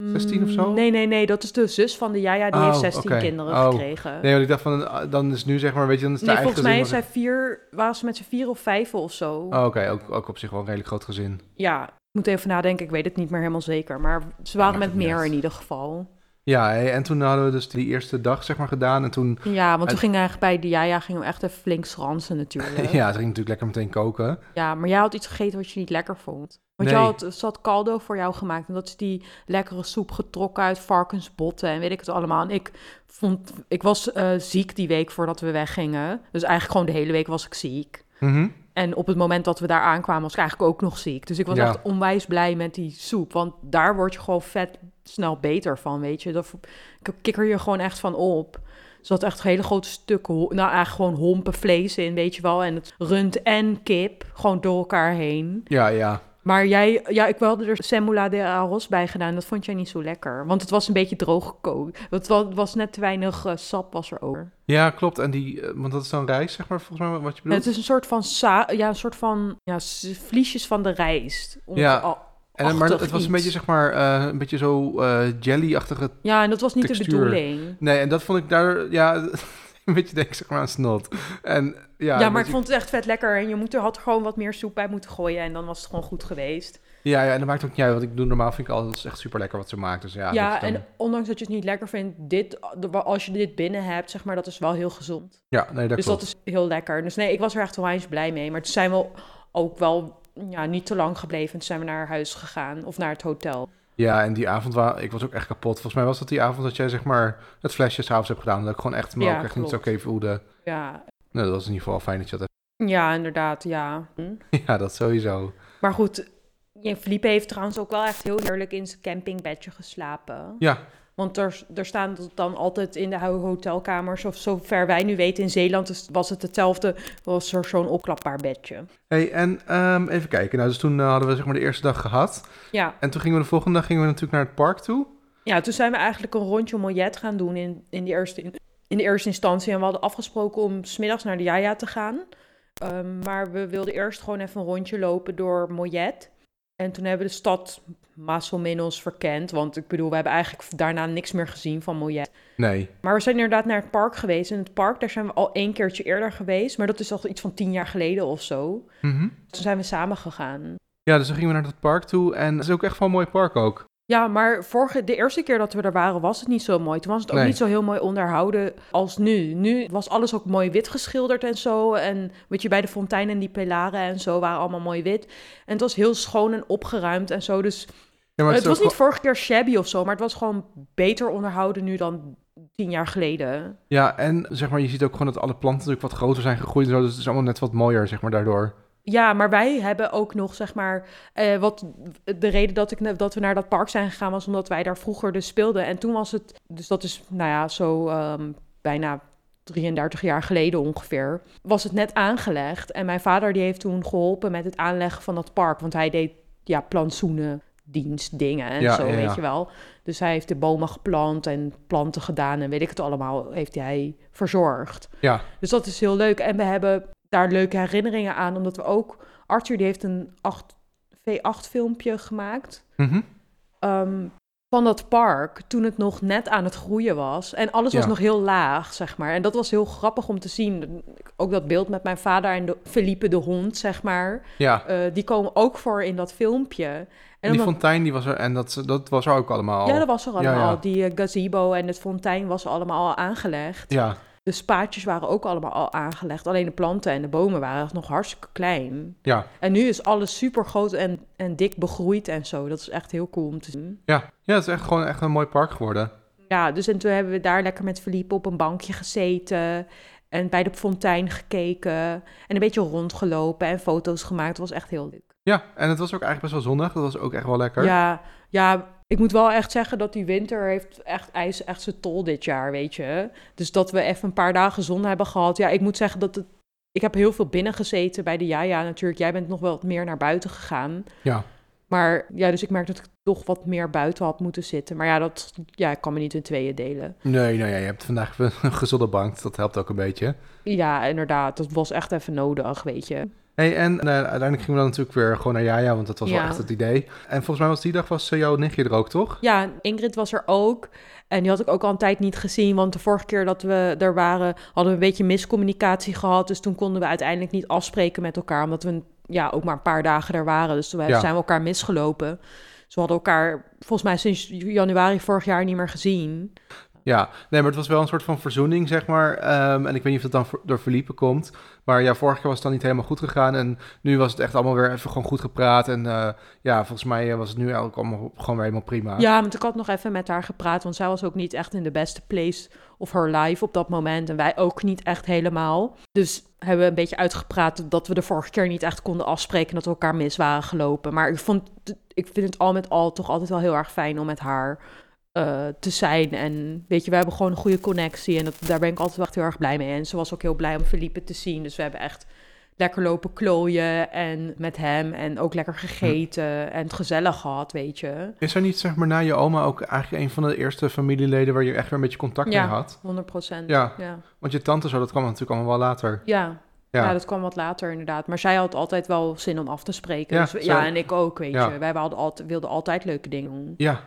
16 of zo? Mm, Nee, nee, nee. Dat is de zus van de Jaja. Die Oh, heeft 16 oké. kinderen Oh. gekregen. Nee, want ik dacht van, eh, dan is nu zeg maar, weet je, dan is het Nee, volgens mij gezin, is zij vier, waren ze met z'n vier of vijf of zo. Oh, oké, ook, ook op zich wel een redelijk groot gezin. Ja, ik moet even nadenken. Ik weet het niet meer helemaal zeker. Maar ze waren met meer uit. in ieder geval. Ja, en toen hadden we dus die eerste dag zeg maar gedaan. En toen, Ja, want En- toen gingen we eigenlijk bij de Jaja gingen we echt even flink schransen natuurlijk. (laughs) ja, ze ging natuurlijk lekker meteen koken. Ja, maar jij had iets gegeten wat je niet lekker vond. Want Nee. je had, ze had caldo voor jou gemaakt. En dat is die lekkere soep getrokken uit varkensbotten en weet ik het allemaal. En ik, vond, ik was eh, ziek die week voordat we weggingen. Dus eigenlijk gewoon de hele week was ik ziek. Mhm. En op het moment dat we daar aankwamen was ik eigenlijk ook nog ziek. Dus ik was Ja. echt onwijs blij met die soep. Want daar word je gewoon vet snel beter van, weet je. Dat ik kikker je gewoon echt van op. Er zat echt hele grote stukken, nou eigenlijk gewoon hompen vlees in, weet je wel. En het rund en kip, gewoon door elkaar heen. Ja, ja. Maar jij, ja, ik wilde er semula de arroz bij gedaan. Dat vond jij niet zo lekker. Want het was een beetje droog gekookt. Het wa- was net te weinig eh, sap was er over. Ja, klopt. En die, eh, want dat is dan rijst, zeg maar, volgens mij wat je bedoelt. Het is een soort van, sa ja, een soort van ja, vliesjes van de rijst. Ja. en, maar achtig het was een beetje, zeg maar, eh, een beetje zo eh, jelly-achtige... ja, en dat was niet de bedoeling. Nee, en dat vond ik daar, ja, (laughs) een beetje denk ik, zeg maar, aan snot. En ja, Ja, maar ik vond het echt vet lekker. En je moet er, had gewoon wat meer soep bij moeten gooien. En dan was het gewoon goed geweest. Ja, ja, en dat maakt ook niet uit, want ik doe normaal vind ik altijd echt super lekker wat ze maakt. Dus ja, Ja, dat dan- en ondanks dat je het niet lekker vindt, dit, als je dit binnen hebt, zeg maar, dat is wel heel gezond. ja, nee, dat dus klopt. dat is heel lekker. Dus nee, ik was er echt onwijs blij mee. Maar toen zijn we ook wel ja, niet te lang gebleven. Toen zijn we naar huis gegaan of naar het hotel. Ja, en die avond, wa ik was ook echt kapot. Volgens mij die hebt Nou, dat was in ieder geval fijn dat je dat ja inderdaad, ja. Hm. hebt. (laughs) Ja, dat sowieso. Maar goed, ja, Felipe heeft trouwens ook wel echt heel heerlijk in zijn campingbedje geslapen. Ja, Want er, er staan dan altijd in de ho- hotelkamers, of zover wij nu weten, in Zeeland is- was het hetzelfde, was er zo'n opklapbaar bedje. hey, en ehm, even kijken. Nou, dus toen eh, hadden we zeg maar de eerste dag gehad. Ja. En toen gingen we de volgende dag gingen we natuurlijk naar het park toe. ja, toen zijn we eigenlijk een rondje Mollet gaan doen in, in, de eerste, in de eerste instantie. En we hadden afgesproken om smiddags naar de Jaja te gaan. Ehm, maar we wilden eerst gewoon even een rondje lopen door Mollet. En toen hebben we de stad Masselminos verkend. Want ik bedoel, we hebben eigenlijk daarna niks meer gezien van Mollet. Nee. Maar we zijn inderdaad naar het park geweest. En het park, daar zijn we al één keertje eerder geweest. Maar dat is al iets van tien jaar geleden of zo. Mhm. Toen zijn we samen gegaan. Ja, dus dan gingen we naar het park toe. En het is ook echt wel een mooi park ook. Ja, maar vorige, de eerste keer dat we er waren, was het niet zo mooi. Toen was het ook Nee. niet zo heel mooi onderhouden als nu. Nu was alles ook mooi wit geschilderd en zo. En weet je, bij de fontein en die pilaren en zo waren allemaal mooi wit. En het was heel schoon en opgeruimd en zo. Dus Ja, het was niet vorige keer shabby of zo, maar het was gewoon beter onderhouden nu dan tien jaar geleden. Ja, en zeg maar, je ziet ook gewoon dat alle planten natuurlijk wat groter zijn gegroeid en zo. Dus het is allemaal net wat mooier, zeg maar, daardoor. Ja, maar wij hebben ook nog, zeg maar, eh, wat de reden dat, ik, dat we naar dat park zijn gegaan was omdat wij daar vroeger dus speelden. En toen was het, dus dat is, nou ja, zo ehm, bijna 33 jaar geleden ongeveer, was het net aangelegd. En mijn vader die heeft toen geholpen met het aanleggen van dat park, want hij deed, ja, plantsoenen, dienst, dingen en Ja, zo, ja, ja. weet je wel. Dus hij heeft de bomen geplant en planten gedaan en weet ik het allemaal, heeft hij verzorgd. Ja, Dus dat is heel leuk. En we hebben daar leuke herinneringen aan, omdat we ook... Arthur die heeft een 8, V8 filmpje gemaakt Mhm. ehm, van dat park toen het nog net aan het groeien was. En alles was Ja. nog heel laag, zeg maar. En dat was heel grappig om te zien. Ook dat beeld met mijn vader en de, Felipe de hond, zeg maar. ja. Eh, die komen ook voor in dat filmpje. En En die fontein, die was er, en dat, dat was er ook allemaal. ja, dat was er allemaal. ja. Die eh, gazebo en het fontein was allemaal al aangelegd. Ja, De spaatjes waren ook allemaal al aangelegd. Alleen de planten en de bomen waren nog hartstikke klein. ja, En nu is alles super groot en, en dik begroeid en zo. Dat is echt heel cool om te zien. ja. Ja, het is echt gewoon echt een mooi park geworden. Ja, dus en toen hebben we daar lekker met Philippe op een bankje gezeten. En bij de fontein gekeken. En een beetje rondgelopen en foto's gemaakt. Het was echt heel leuk. Ja, en het was ook eigenlijk best wel zonnig. Dat was ook echt wel lekker. Ja, ja, ik moet wel echt zeggen dat die winter heeft echt, ijs, echt zijn tol dit jaar, weet je. Dus dat we even een paar dagen zon hebben gehad. Ja, ik moet zeggen dat het... Ik heb heel veel binnen gezeten bij de Jaja natuurlijk. Jij bent nog wel wat meer naar buiten gegaan. Ja. Maar ja, dus ik merk dat ik toch wat meer buiten had moeten zitten. Maar ja, dat ja, ik kan me niet in tweeën delen. Nee, nou ja, je hebt vandaag (laughs) een gezonde bank. Dat helpt ook een beetje. Ja, inderdaad. Dat was echt even nodig, weet je. Hey, en uh, uiteindelijk gingen we dan natuurlijk weer gewoon naar Jaja, want dat was wel echt het idee. En volgens mij was die dag was eh, jouw nichtje er ook, toch? Ja, Ingrid was er ook. En die had ik ook al een tijd niet gezien. Want de vorige keer dat we er waren, hadden we een beetje miscommunicatie gehad. Dus toen konden we uiteindelijk niet afspreken met elkaar. Omdat we ja, ook maar een paar dagen er waren. Dus toen Ja. zijn we elkaar misgelopen. We hadden elkaar volgens mij sinds januari vorig jaar niet meer gezien. Ja, nee, maar het was wel een soort van verzoening, zeg maar. Ehm, en ik weet niet of het dan door verliepen komt. Maar ja, vorige keer was het dan niet helemaal goed gegaan. En nu was het echt allemaal weer even gewoon goed gepraat. En eh, ja, volgens mij eh, was het nu eigenlijk allemaal gewoon weer helemaal prima. Ja, want ik had nog even met haar gepraat. Want zij was ook niet echt in de beste place of her life op dat moment. En wij ook niet echt helemaal. Dus hebben we een beetje uitgepraat dat we de vorige keer niet echt konden afspreken. Dat we elkaar mis waren gelopen. Maar ik, vond, ik vind het al met al toch altijd wel heel erg fijn om met haar eh, te zijn. En weet je, we hebben gewoon een goede connectie. En dat, daar ben ik altijd wel echt heel erg blij mee. En ze was ook heel blij om Felipe te zien. Dus we hebben echt lekker lopen klooien en met hem. En ook lekker gegeten en het gezellig gehad, weet je. Is er niet, zeg maar, na je oma ook eigenlijk een van de eerste familieleden waar je echt weer een beetje contact Ja. mee had? 100 procent. Ja. Ja. Want je tante zo, dat kwam natuurlijk allemaal wel later. Ja. Ja. Ja. dat kwam wat later inderdaad. Maar zij had altijd wel zin om af te spreken. Ja, dus, ja en ik ook, weet Ja. je. Wij hadden altijd, wilden altijd leuke dingen doen. Ja.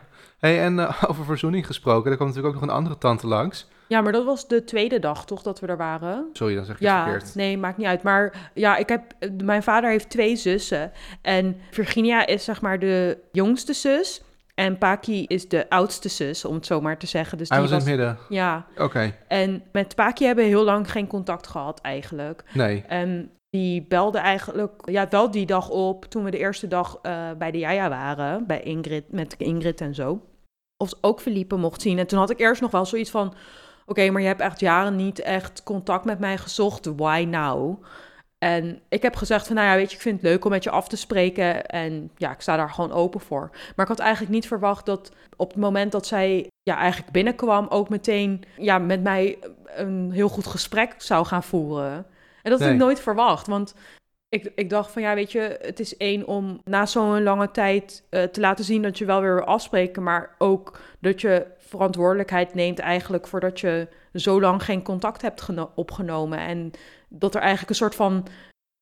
Hey, en eh, (laughs) over verzoening gesproken, er kwam natuurlijk ook nog een andere tante langs. Ja, maar dat was de tweede dag toch dat we er waren? Sorry, dan zeg ik het Ja, verkeerd. nee, maakt niet uit. Maar ja, ik heb, mijn vader heeft twee zussen. En Virginia is zeg maar de jongste zus. En Paki is de oudste zus, om het zo maar te zeggen. Dus Hij die was in het midden. Ja, Oké, en met Paki hebben we heel lang geen contact gehad eigenlijk. nee. En die belde eigenlijk, ja, wel die dag op toen we de eerste dag eh, bij de Jaja waren, bij Ingrid, met Ingrid en zo. Of ook Felipe mocht zien. En toen had ik eerst nog wel zoiets van, oké, maar je hebt echt jaren niet echt contact met mij gezocht, why now? En ik heb gezegd van, nou ja, weet je, ik vind het leuk om met je af te spreken. En ja, ik sta daar gewoon open voor. Maar ik had eigenlijk niet verwacht dat op het moment dat zij ja, eigenlijk binnenkwam... ook meteen ja, met mij een heel goed gesprek zou gaan voeren. En dat had ik nooit verwacht, want... Ik, ik dacht van ja, weet je, het is één om na zo'n lange tijd eh, te laten zien dat je wel weer wil afspreken, maar ook dat je verantwoordelijkheid neemt eigenlijk voordat je zo lang geen contact hebt geno- opgenomen. En dat er eigenlijk een soort van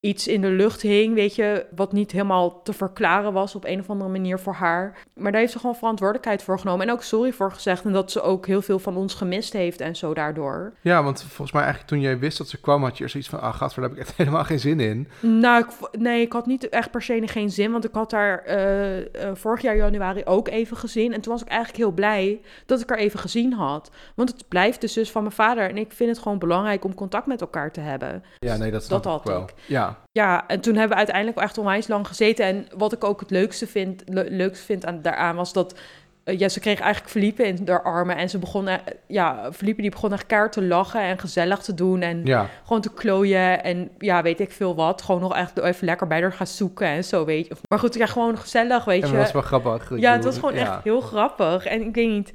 iets in de lucht hing, weet je, wat niet helemaal te verklaren was op een of andere manier voor haar. Maar daar heeft ze gewoon verantwoordelijkheid voor genomen en ook sorry voor gezegd en dat ze ook heel veel van ons gemist heeft en zo daardoor. Ja, want volgens mij eigenlijk toen jij wist dat ze kwam, had je er zoiets van, ah, gadver, daar heb ik echt (laughs) helemaal geen zin in. Nou, ik, nee, ik had niet echt per se geen zin, want ik had haar eh, eh, vorig jaar januari ook even gezien. En toen was ik eigenlijk heel blij dat ik haar even gezien had. Want het blijft de zus van mijn vader en ik vind het gewoon belangrijk om contact met elkaar te hebben. Ja, nee, dat snap Dat ik had wel. ik. Ja, Ja, en toen hebben we uiteindelijk echt onwijs lang gezeten. En wat ik ook het leukste vind, le- leukste vind aan, daaraan was dat... eh, ja, ze kreeg eigenlijk Felipe in haar armen en ze begon... eh, ja, Felipe die begon echt keihard te lachen en gezellig te doen en ja. gewoon te klooien en ja, weet ik veel wat. Gewoon nog echt even lekker bij haar gaan zoeken en zo, weet je. Maar goed, ja, gewoon gezellig, weet En je. dat was wel grappig. Ja, het was gewoon ja. echt heel grappig. En ik weet niet,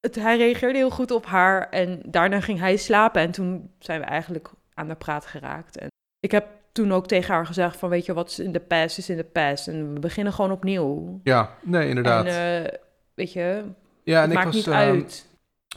het, hij reageerde heel goed op haar. En daarna ging hij slapen. En toen zijn we eigenlijk aan de praat geraakt. En ik heb toen ook tegen haar gezegd van, weet je, wat is in de past is in de past. En we beginnen gewoon opnieuw. Ja, nee, inderdaad. En eh, weet je, ja, en het ik maakt was, niet uit.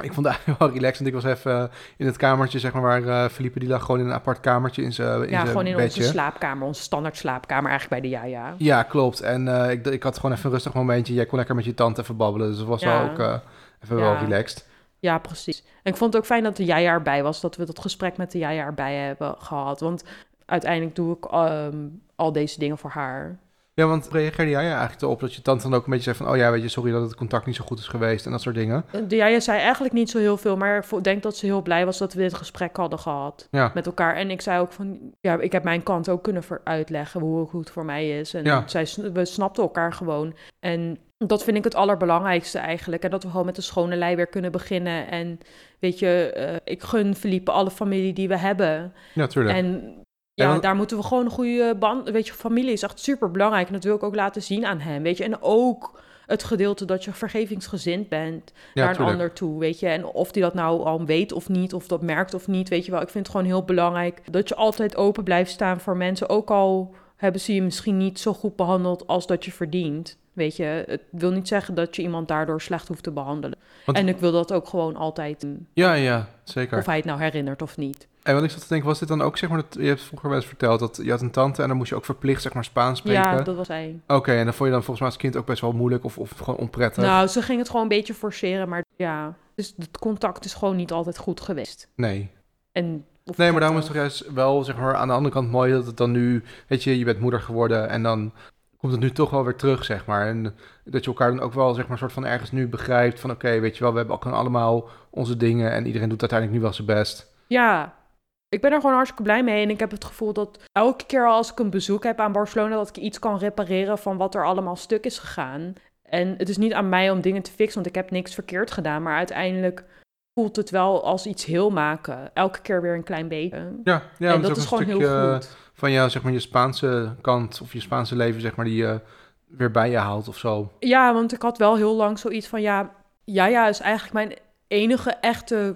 ik vond het eigenlijk (laughs) wel relaxed, want ik was even eh, in het kamertje, zeg maar, waar eh Felipe, die lag gewoon in een apart kamertje in zijn in Ja, gewoon in bedje. onze slaapkamer, onze standaard slaapkamer eigenlijk bij de Jaja. Ja, klopt. En eh, ik, ik had gewoon even een rustig momentje. Jij kon lekker met je tante even babbelen, dus dat was Ja. wel ook eh, even Ja. wel relaxed. Ja, precies. En ik vond het ook fijn dat de Jaja erbij was, dat we dat gesprek met de Jaja erbij hebben gehad. Want uiteindelijk doe ik ehm, al deze dingen voor haar. Ja, want reageerde jij eigenlijk erop dat je tante dan ook een beetje zei van... oh ja, weet je, sorry dat het contact niet zo goed is geweest en dat soort dingen. De Jaja zei eigenlijk niet zo heel veel, maar ik denk dat ze heel blij was dat we dit gesprek hadden gehad Ja, met elkaar. En ik zei ook van, ja, ik heb mijn kant ook kunnen uitleggen hoe het voor mij is. En Ja. zij, we snapten elkaar gewoon. En Dat vind ik het allerbelangrijkste eigenlijk. En dat we gewoon met een schone lei weer kunnen beginnen. En weet je, eh, ik gun Felipe alle familie die we hebben. Ja, tuurlijk. En Ja, want- daar moeten we gewoon een goede band... Weet je, familie is echt super belangrijk. En dat wil ik ook laten zien aan hem, weet je. En ook het gedeelte dat je vergevingsgezind bent ja, naar een tuurlijk. ander toe, weet je. En of die dat nou al weet of niet, of dat merkt of niet, weet je wel. Ik vind het gewoon heel belangrijk dat je altijd open blijft staan voor mensen. Ook al hebben ze je misschien niet zo goed behandeld als dat je verdient. Weet je, het wil niet zeggen dat je iemand daardoor slecht hoeft te behandelen. Want- En ik wil dat ook gewoon altijd, mm, Ja, ja, zeker. of hij het nou herinnert of niet. En wat ik zat te denken, was dit dan ook, zeg maar, dat, je hebt vroeger wel eens verteld dat je had een tante en dan moest je ook verplicht, zeg maar, Spaans spreken. Ja, dat was hij. Oké, en dan vond je dan volgens mij als kind ook best wel moeilijk of, of gewoon onprettig. Nou, ze ging het gewoon een beetje forceren, maar ja. Dus het contact is gewoon niet altijd goed geweest. Nee. En, of Nee, maar daarom is het toch juist wel, zeg maar, aan de andere kant mooi dat het dan nu, weet je, je bent moeder geworden en dan komt het nu toch wel weer terug, zeg maar. En dat je elkaar dan ook wel, zeg maar, soort van ergens nu begrijpt van, oké, weet je wel, we hebben ook allemaal onze dingen en iedereen doet uiteindelijk nu wel zijn best. Ja, ik ben er gewoon hartstikke blij mee. En ik heb het gevoel dat elke keer als ik een bezoek heb aan Barcelona, dat ik iets kan repareren van wat er allemaal stuk is gegaan. En het is niet aan mij om dingen te fixen, want ik heb niks verkeerd gedaan. Maar uiteindelijk voelt het wel als iets heel maken. Elke keer weer een klein beetje. Ja, ja en dat is gewoon stukje heel goed. Van jou, zeg maar, je Spaanse kant of je Spaanse leven, zeg maar, die je weer bij je haalt of zo. Ja, want ik had wel heel lang zoiets van, ja, ja, ja, is eigenlijk mijn enige echte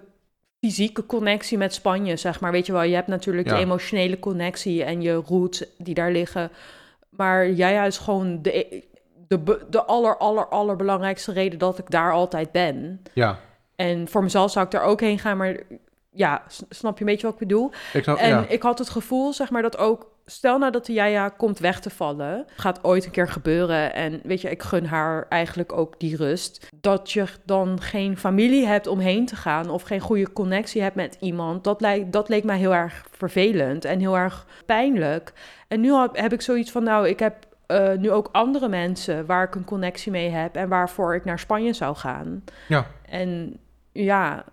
fysieke connectie met Spanje, zeg maar. Weet je wel, je hebt natuurlijk Ja. de emotionele connectie en je roots die daar liggen. Maar ja, ja, is gewoon de, de, de aller, aller, allerbelangrijkste reden dat ik daar altijd ben. Ja, En voor mezelf zou ik daar ook heen gaan, maar ja, snap je een beetje wat ik bedoel? ik snap, En ja. ik had het gevoel, zeg maar, dat ook... Stel nou dat de Jaja komt weg te vallen. Gaat ooit een keer gebeuren. En weet je, ik gun haar eigenlijk ook die rust. Dat je dan geen familie hebt om heen te gaan... of geen goede connectie hebt met iemand... dat, lijkt, dat leek mij heel erg vervelend en heel erg pijnlijk. En nu heb, heb ik zoiets van, nou, ik heb eh, nu ook andere mensen... waar ik een connectie mee heb... en waarvoor ik naar Spanje zou gaan. Ja. En ja,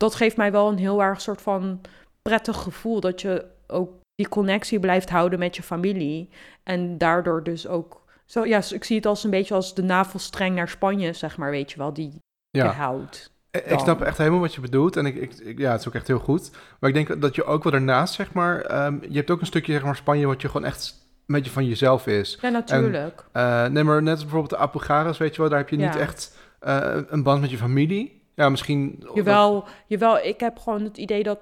dat geeft mij wel een heel erg soort van prettig gevoel dat je ook die connectie blijft houden met je familie. En daardoor dus ook. Zo, ja, ik zie het als een beetje als de navelstreng naar Spanje, zeg maar, weet je wel, die je ja. houdt. Ik dan. snap echt helemaal wat je bedoelt. En ik, ik, ik- ja, het is ook echt heel goed. Maar ik denk dat je ook wel daarnaast, zeg maar... ehm, je hebt ook een stukje, zeg maar, Spanje... wat je gewoon echt een beetje van jezelf is. Ja, natuurlijk. Eh, nee, maar net als bijvoorbeeld de Apogares, weet je wel... daar heb je niet echt eh, een band met je familie. Ja, misschien... Jawel, jawel, ik heb gewoon het idee dat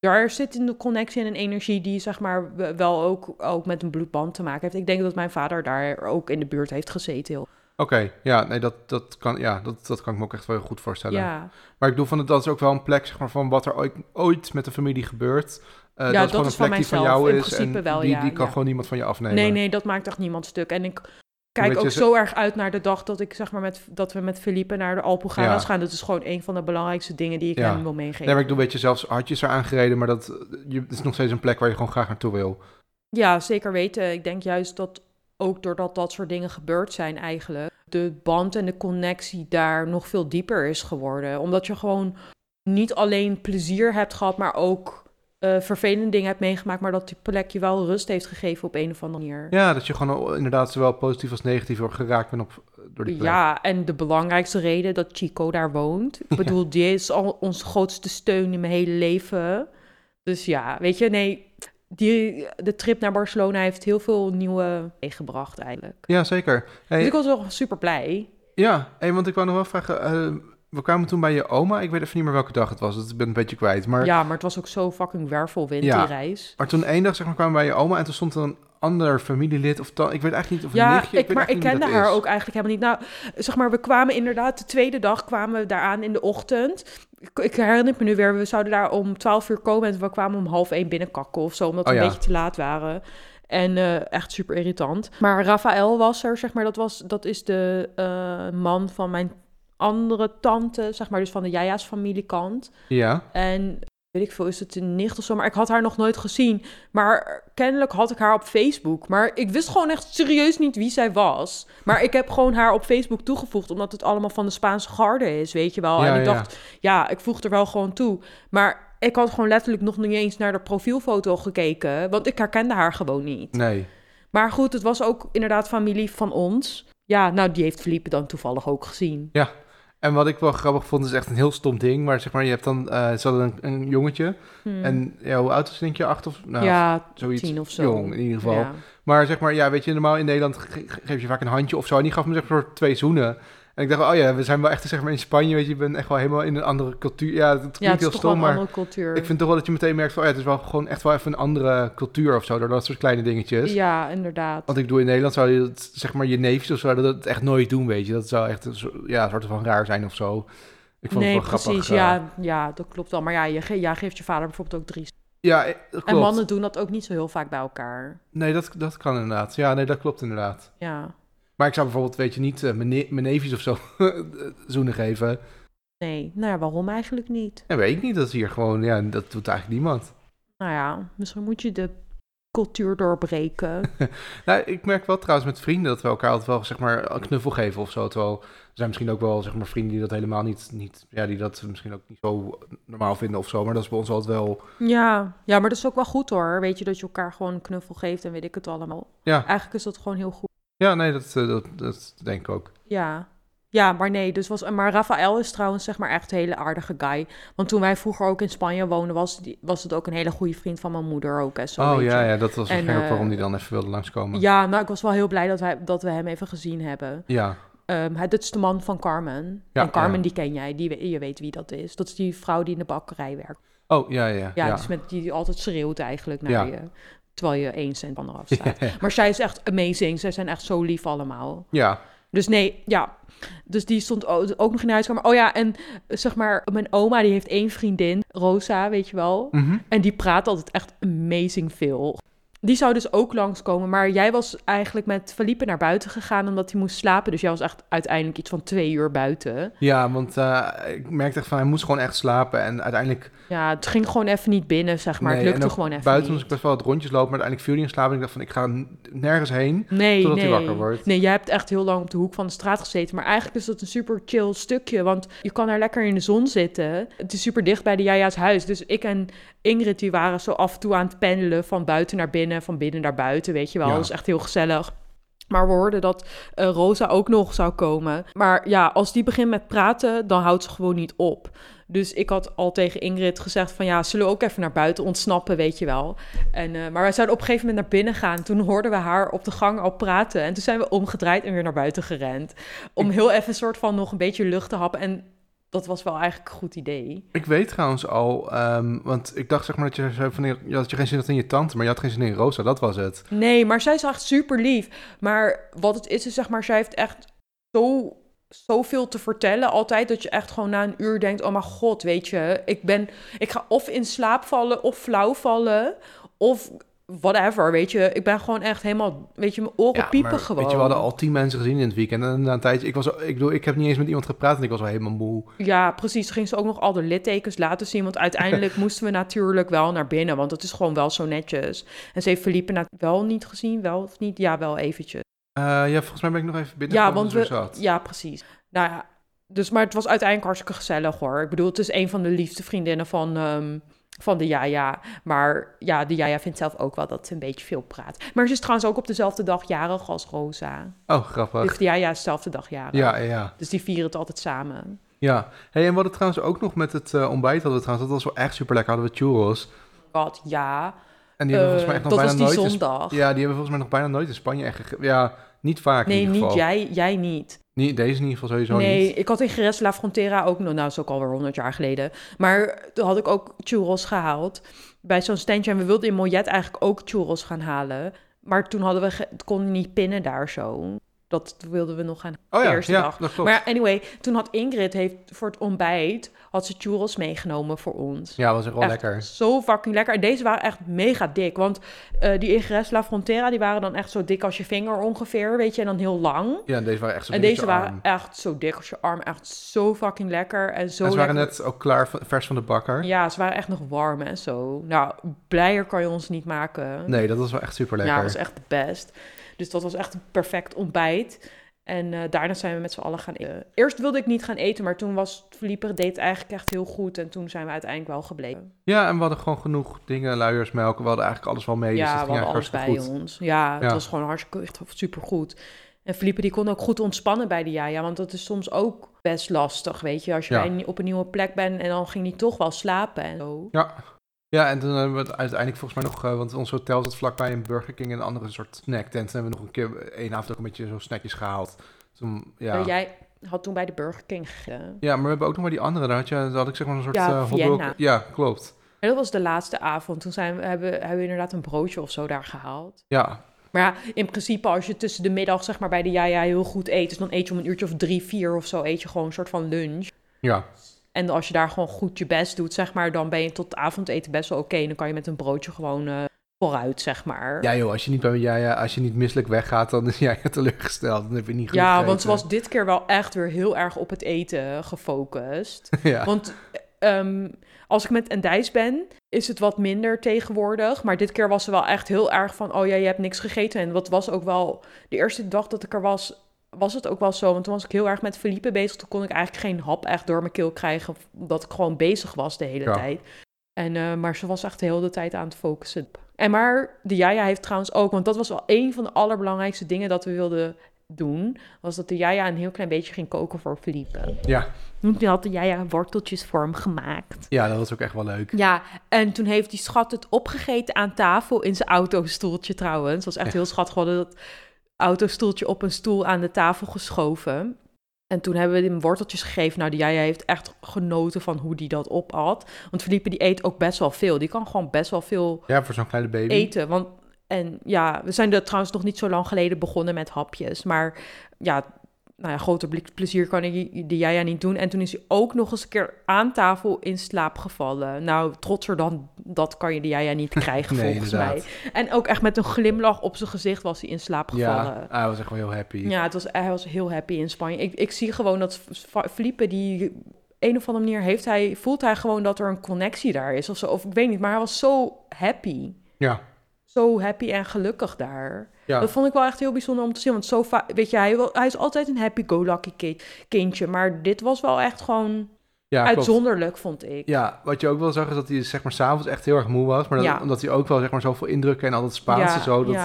daar zit in de connectie en een energie die zeg maar wel ook, ook met een bloedband te maken heeft. Ik denk dat mijn vader daar ook in de buurt heeft gezeten. heel- Oké, ja, nee, dat, dat, kan, ja dat, dat kan ik me ook echt wel goed voorstellen. Ja, Maar ik bedoel, van, dat is ook wel een plek zeg maar, van wat er ooit, ooit met de familie gebeurt. Eh, Ja, dat is gewoon is een van plek die van jou In is. principe en wel, die, ja, die kan ja. gewoon niemand van je afnemen. Nee, nee, dat maakt echt niemand stuk. En ik kijk je, ook zo erg uit naar de dag dat ik zeg maar met dat we met Felipe naar de Ja. gaan. Dat is gewoon een van de belangrijkste dingen die ik Ja. hem wil meegeven. Nee, maar ik doe, weet je, zelfs hartjes er aangereden, maar dat je, het is nog steeds een plek waar je gewoon graag naartoe wil. Ja, zeker weten. Ik denk juist dat ook doordat dat soort dingen gebeurd zijn eigenlijk, de band en de connectie daar nog veel dieper is geworden. Omdat je gewoon niet alleen plezier hebt gehad, maar ook eh, vervelende dingen hebt meegemaakt, maar dat die plek je wel rust heeft gegeven op een of andere manier. Ja, dat je gewoon inderdaad zowel positief als negatief wordt geraakt bent op, door die plek. Ja, en de belangrijkste reden dat Chico daar woont. Ik (laughs) bedoel, die is al onze grootste steun in mijn hele leven. Dus ja, weet je, nee, die, de trip naar Barcelona heeft heel veel nieuwe meegebracht eigenlijk. Ja, zeker. Hey, Dus ik was wel super blij. Ja, hey, want ik wou nog wel vragen, eh, we kwamen toen bij je oma. Ik weet even niet meer welke dag het was, dat ik ben een beetje kwijt. Maar, Ja, maar het was ook zo fucking wervelwind, Ja. die reis. maar toen één dag zeg maar, kwamen we bij je oma en toen stond er een ander familielid of dan, ik weet eigenlijk niet of een Ja, nichtje. ik, weet maar ik kende haar is. ook eigenlijk helemaal niet. Nou, zeg maar, we kwamen inderdaad, de tweede dag kwamen we daaraan in de ochtend. Ik, ik herinner me nu weer, we zouden daar om 12 uur komen en we kwamen om half één binnenkakken of zo, omdat we Oh een beetje te laat waren. En eh, echt super irritant. Maar Rafael was er, zeg maar, dat, was, dat is de eh, man van mijn andere tante, zeg maar, dus van de Jaja's familiekant. Ja, En weet ik veel, is het een nicht of zo, maar ik had haar nog nooit gezien. Maar kennelijk had ik haar op Facebook. Maar ik wist gewoon echt serieus niet wie zij was. Maar ik heb gewoon haar op Facebook toegevoegd, omdat het allemaal van de Spaanse garde is, weet je wel. Ja, en ik ja. dacht, ja, ik voeg er wel gewoon toe. Maar ik had gewoon letterlijk nog niet eens naar de profielfoto gekeken, want ik herkende haar gewoon niet. nee. Maar goed, het was ook inderdaad familie van ons. Ja, nou, die heeft Felipe dan toevallig ook gezien. En wat ik wel grappig vond, is echt een heel stom ding. Maar zeg maar, je hebt dan, eh ze hadden een, een jongetje. Hmm. En ja, hoe oud is denk je? Acht of nou, ja, zoiets. tien of zo. Jong, in ieder geval. Ja. Maar zeg maar, ja, weet je, normaal in Nederland ge- ge- geef je vaak een handje of zo. En die gaf me zeg maar twee zoenen. En ik dacht, oh ja, we zijn wel echt zeg maar in Spanje, weet je, je bent echt wel helemaal in een andere cultuur. Ja, het klinkt Ja, het is heel stom, maar cultuur. ik vind toch wel dat je meteen merkt van, oh ja, het is wel gewoon echt wel even een andere cultuur of zo, door dat soort kleine dingetjes. Ja, inderdaad. Want ik doe in Nederland zou je dat, zeg maar, je neefjes of zo, zouden dat echt nooit doen, weet je. Dat zou echt ja, soort van raar zijn of zo. Ik vond nee, het wel precies. grappig. eh, ja, ja, dat klopt wel. Maar ja, je, ge- ja, geeft je vader bijvoorbeeld ook drie. ja, eh, dat En klopt. mannen doen dat ook niet zo heel vaak bij elkaar. Nee, dat, dat kan inderdaad. Ja, nee, dat klopt inderdaad. Ja, Maar ik zou bijvoorbeeld, weet je, niet eh, mijn, mijn neefjes of zo (laughs) zoenen geven. nee. Nou ja, waarom eigenlijk niet? Ja, weet ik niet. Dat is hier gewoon, ja, dat doet eigenlijk niemand. Nou ja, misschien moet je de cultuur doorbreken. (laughs) Nou, ik merk wel trouwens met vrienden dat we elkaar altijd wel, zeg maar, een knuffel geven of zo. Terwijl er zijn misschien ook wel, zeg maar, vrienden die dat helemaal niet, niet ja, die dat misschien ook niet zo normaal vinden of zo. Maar dat is bij ons altijd wel, ja. ja, maar dat is ook wel goed hoor. Weet je, dat je elkaar gewoon een knuffel geeft en weet ik het allemaal. ja, Eigenlijk is dat gewoon heel goed. Ja, nee, dat, eh, dat, dat denk ik ook. Ja. Ja, maar nee, dus was, maar Rafael is trouwens zeg maar echt een hele aardige guy. Want toen wij vroeger ook in Spanje woonden, was, die, was het ook een hele goede vriend van mijn moeder ook. Hè, zo, oh weet ja, ja, dat was En, waarschijnlijk ook eh, waarom die dan even wilde langskomen. Ja, nou, ik was wel heel blij dat, wij, dat we hem even gezien hebben. Ja, Ehm hij, dat is de man van Carmen. Ja, en Carmen, ja. die ken jij, die, je weet wie dat is. Dat is die vrouw die in de bakkerij werkt. oh ja, ja, Ja, ja. dus met die altijd schreeuwt eigenlijk naar Ja. je. Terwijl je één cent van eraf staat. (laughs) Maar zij is echt amazing. Zij zijn echt zo lief allemaal. ja, Dus nee, ja. Dus die stond ook nog in de huiskamer. Oh ja, en zeg maar, mijn oma die heeft één vriendin, Rosa, weet je wel. Mhm. En die praat altijd echt amazing veel. Die zou dus ook langskomen, maar jij was eigenlijk met Felipe naar buiten gegaan omdat hij moest slapen. Dus jij was echt uiteindelijk iets van twee uur buiten. ja, want eh, ik merkte echt van, hij moest gewoon echt slapen. En uiteindelijk Ja, het ging gewoon even niet binnen, zeg maar. Nee, het lukte gewoon even buiten moest ik best wel wat rondjes lopen, maar uiteindelijk viel hij in slaap. En ik dacht van, ik ga nergens heen. Nee, Totdat nee. hij wakker wordt. Nee, jij hebt echt heel lang op de hoek van de straat gezeten. Maar eigenlijk is dat een super chill stukje. Want je kan daar lekker in de zon zitten. Het is super dicht bij de Jaja's huis. Dus ik en Ingrid die waren zo af en toe aan het pendelen. Van buiten naar binnen, van binnen naar buiten. Weet je wel. Ja. Dat is echt heel gezellig. Maar we hoorden dat eh, Rosa ook nog zou komen. Maar ja, als die begint met praten, dan houdt ze gewoon niet op. Dus ik had al tegen Ingrid gezegd van ja, zullen we ook even naar buiten ontsnappen, weet je wel. En, eh, maar wij zouden op een gegeven moment naar binnen gaan. Toen hoorden we haar op de gang al praten. En toen zijn we omgedraaid en weer naar buiten gerend. Om heel even een soort van nog een beetje lucht te happen. En dat was wel eigenlijk een goed idee. Ik weet trouwens al, ehm, want ik dacht zeg maar dat je zei van, ja, dat je geen zin had in je tante, maar je had geen zin in Rosa, dat was het. Nee, maar zij is echt super lief. Maar wat het is, is zeg maar, zij heeft echt zo, zoveel te vertellen altijd. Dat je echt gewoon na een uur denkt, oh mijn god, weet je. Ik ben, ik ga of in slaap vallen of flauw vallen. Of whatever, weet je. Ik ben gewoon echt helemaal, weet je, mijn oren Ja, piepen maar, gewoon. Weet je, we hadden al tien mensen gezien in het weekend. En na een tijdje, ik, was, ik, bedoel, ik heb niet eens met iemand gepraat en ik was al helemaal moe. Ja, precies. Toen ging ze ook nog al de littekens laten zien. Want uiteindelijk (laughs) moesten we natuurlijk wel naar binnen. Want het is gewoon wel zo netjes. En ze heeft Felipe wel niet gezien, wel of niet? Ja, wel eventjes. Eh, ja, volgens mij ben ik nog even binnen. Ja, want we, zat. ja, precies. Nou ja, dus, maar het was uiteindelijk hartstikke gezellig hoor. Ik bedoel, het is een van de liefste vriendinnen van, ehm, van de Jaja. Maar ja, de Jaja vindt zelf ook wel dat ze een beetje veel praat. Maar ze is trouwens ook op dezelfde dag jarig als Rosa. Oh, grappig. Dus de Jaja is dezelfde dag jarig. Ja, ja. Dus die vieren het altijd samen. ja. Hey, en we hadden trouwens ook nog met het eh, ontbijt, hadden we trouwens, dat was wel echt super lekker, hadden we churros. God, ja. En die hebben we volgens mij Eh, echt nog dat bijna was die nooit in zondag. Ja, die hebben we volgens mij nog bijna nooit in Spanje echt. Ja, niet vaak in Nee, ieder niet geval. jij. Jij niet. Niet, deze in ieder geval sowieso nee, niet. ik had in Jerez La Frontera ook nog... Nou, dat is ook alweer 100 jaar geleden. Maar toen had ik ook churros gehaald bij zo'n standje. En we wilden in Mollet eigenlijk ook churros gaan halen. Maar toen hadden we... Het kon niet pinnen daar zo. Dat wilden we nog gaan Oh ja, eerste ja dag. dat klopt. Maar anyway, toen had Ingrid heeft voor het ontbijt... had ze churros meegenomen voor ons. ja, was echt wel Echt lekker. Zo fucking lekker. En deze waren echt mega dik. Want eh, die Ingres La Frontera, die waren dan echt zo dik als je vinger ongeveer, weet je. En dan heel lang. Ja, en deze waren echt zo En dik als deze je waren arm. echt zo dik als je arm. Echt zo fucking lekker. En zo En ze waren net ook klaar, vers van de bakker. Ja, ze waren echt nog warm en zo. Nou, blijer kan je ons niet maken. Nee, dat was wel echt super lekker. Ja, dat was echt het best. Dus dat was echt een perfect ontbijt. En eh, daarna zijn we met z'n allen gaan eten. Eerst wilde ik niet gaan eten, maar toen was Felipe deed eigenlijk echt heel goed. En toen zijn we uiteindelijk wel gebleven. Ja, en we hadden gewoon genoeg dingen, luiersmelk. We hadden eigenlijk alles wel mee. dus ja, dat we hadden alles bij goed. ons. Ja, het Ja. was gewoon hartstikke echt super goed. En Felipe die kon ook goed ontspannen bij de Jaja, want dat is soms ook best lastig, weet je. Als je Ja. bij een- op een nieuwe plek bent en dan ging hij toch wel slapen en zo. Ja. Ja, en toen hebben we het uiteindelijk volgens mij nog, eh, want ons hotel zat vlakbij een Burger King en een andere soort snacktent. En hebben we nog een keer één avond ook een beetje zo snackjes gehaald. Toen, ja. Jij had toen bij de Burger King gegeten. ja, maar we hebben ook nog maar die andere. Daar had, je, daar had ik zeg maar een soort Ja, hotdog. Vienna. Ja, klopt. En dat was de laatste avond. Toen zijn we, hebben, hebben we inderdaad een broodje of zo daar gehaald. Ja, Maar ja, in principe als je tussen de middag zeg maar bij de Jaja heel goed eet... dus dan eet je om een uurtje of drie, vier of zo... eet je gewoon een soort van lunch. ja. En als je daar gewoon goed je best doet, zeg maar... dan ben je tot avondeten best wel oké. Dan kan je met een broodje gewoon eh, vooruit, zeg maar. Ja joh, als je niet, ja, ja, als je niet misselijk weggaat, dan is (laughs) jij teleurgesteld. Dan heb je niet goed Ja, want ze was dit keer wel echt weer heel erg op het eten gefocust. (laughs) ja. Want ehm, als ik met Endijs ben, is het wat minder tegenwoordig. Maar dit keer was ze wel echt heel erg van... oh ja, je hebt niks gegeten. En wat was ook wel... De eerste dag dat ik er was, was het ook wel zo. Want toen was ik heel erg met Felipe bezig. Toen kon ik eigenlijk geen hap echt door mijn keel krijgen... omdat ik gewoon bezig was de hele Ja. tijd. En, eh, maar ze was echt de hele tijd aan het focussen. En maar de Jaja heeft trouwens ook... want dat was wel een van de allerbelangrijkste dingen dat we wilden doen... was dat de Jaja een heel klein beetje ging koken voor Felipe. ja. Toen had de Jaja worteltjes voor hem gemaakt. ja, dat was ook echt wel leuk. Ja, en toen heeft die schat het opgegeten aan tafel in zijn autostoeltje trouwens. Dat was echt heel schattig. Dat autostoeltje op een stoel aan de tafel geschoven. En toen hebben we hem worteltjes gegeven. Nou, die Jaja heeft echt genoten van hoe die dat opat. Want Felipe die eet ook best wel veel. Die kan gewoon best wel veel Ja, voor zo'n kleine baby. eten. Want, en ja, we zijn er trouwens nog niet zo lang geleden begonnen met hapjes. Maar ja, nou ja, groter ple- plezier kan ik de Jaja niet doen. En toen is hij ook nog eens een keer aan tafel in slaap gevallen. Nou, trotser dan dat kan je de Jaja niet (laughs) krijgen Nee, volgens inderdaad. mij. En ook echt met een glimlach op zijn gezicht was hij in slaap gevallen. Ja, hij was echt wel heel happy. Ja, het was, hij was heel happy in Spanje. Ik, ik zie gewoon dat F- Felipe, die een of andere manier heeft hij, voelt hij gewoon dat er een connectie daar is of zo. Of ik weet niet, maar hij was zo happy. Ja, Zo happy en gelukkig daar. Ja. Dat vond ik wel echt heel bijzonder om te zien. Want zo va- weet je, hij, wil- hij is altijd een happy-go-lucky ki- kindje. Maar dit was wel echt gewoon ja klopt. uitzonderlijk, vond ik. Ja, wat je ook wel zag is dat hij zeg maar s'avonds echt heel erg moe was. Maar dat- Ja. omdat hij ook wel zeg maar zoveel indrukken en al dat Spaans en zo. Dat.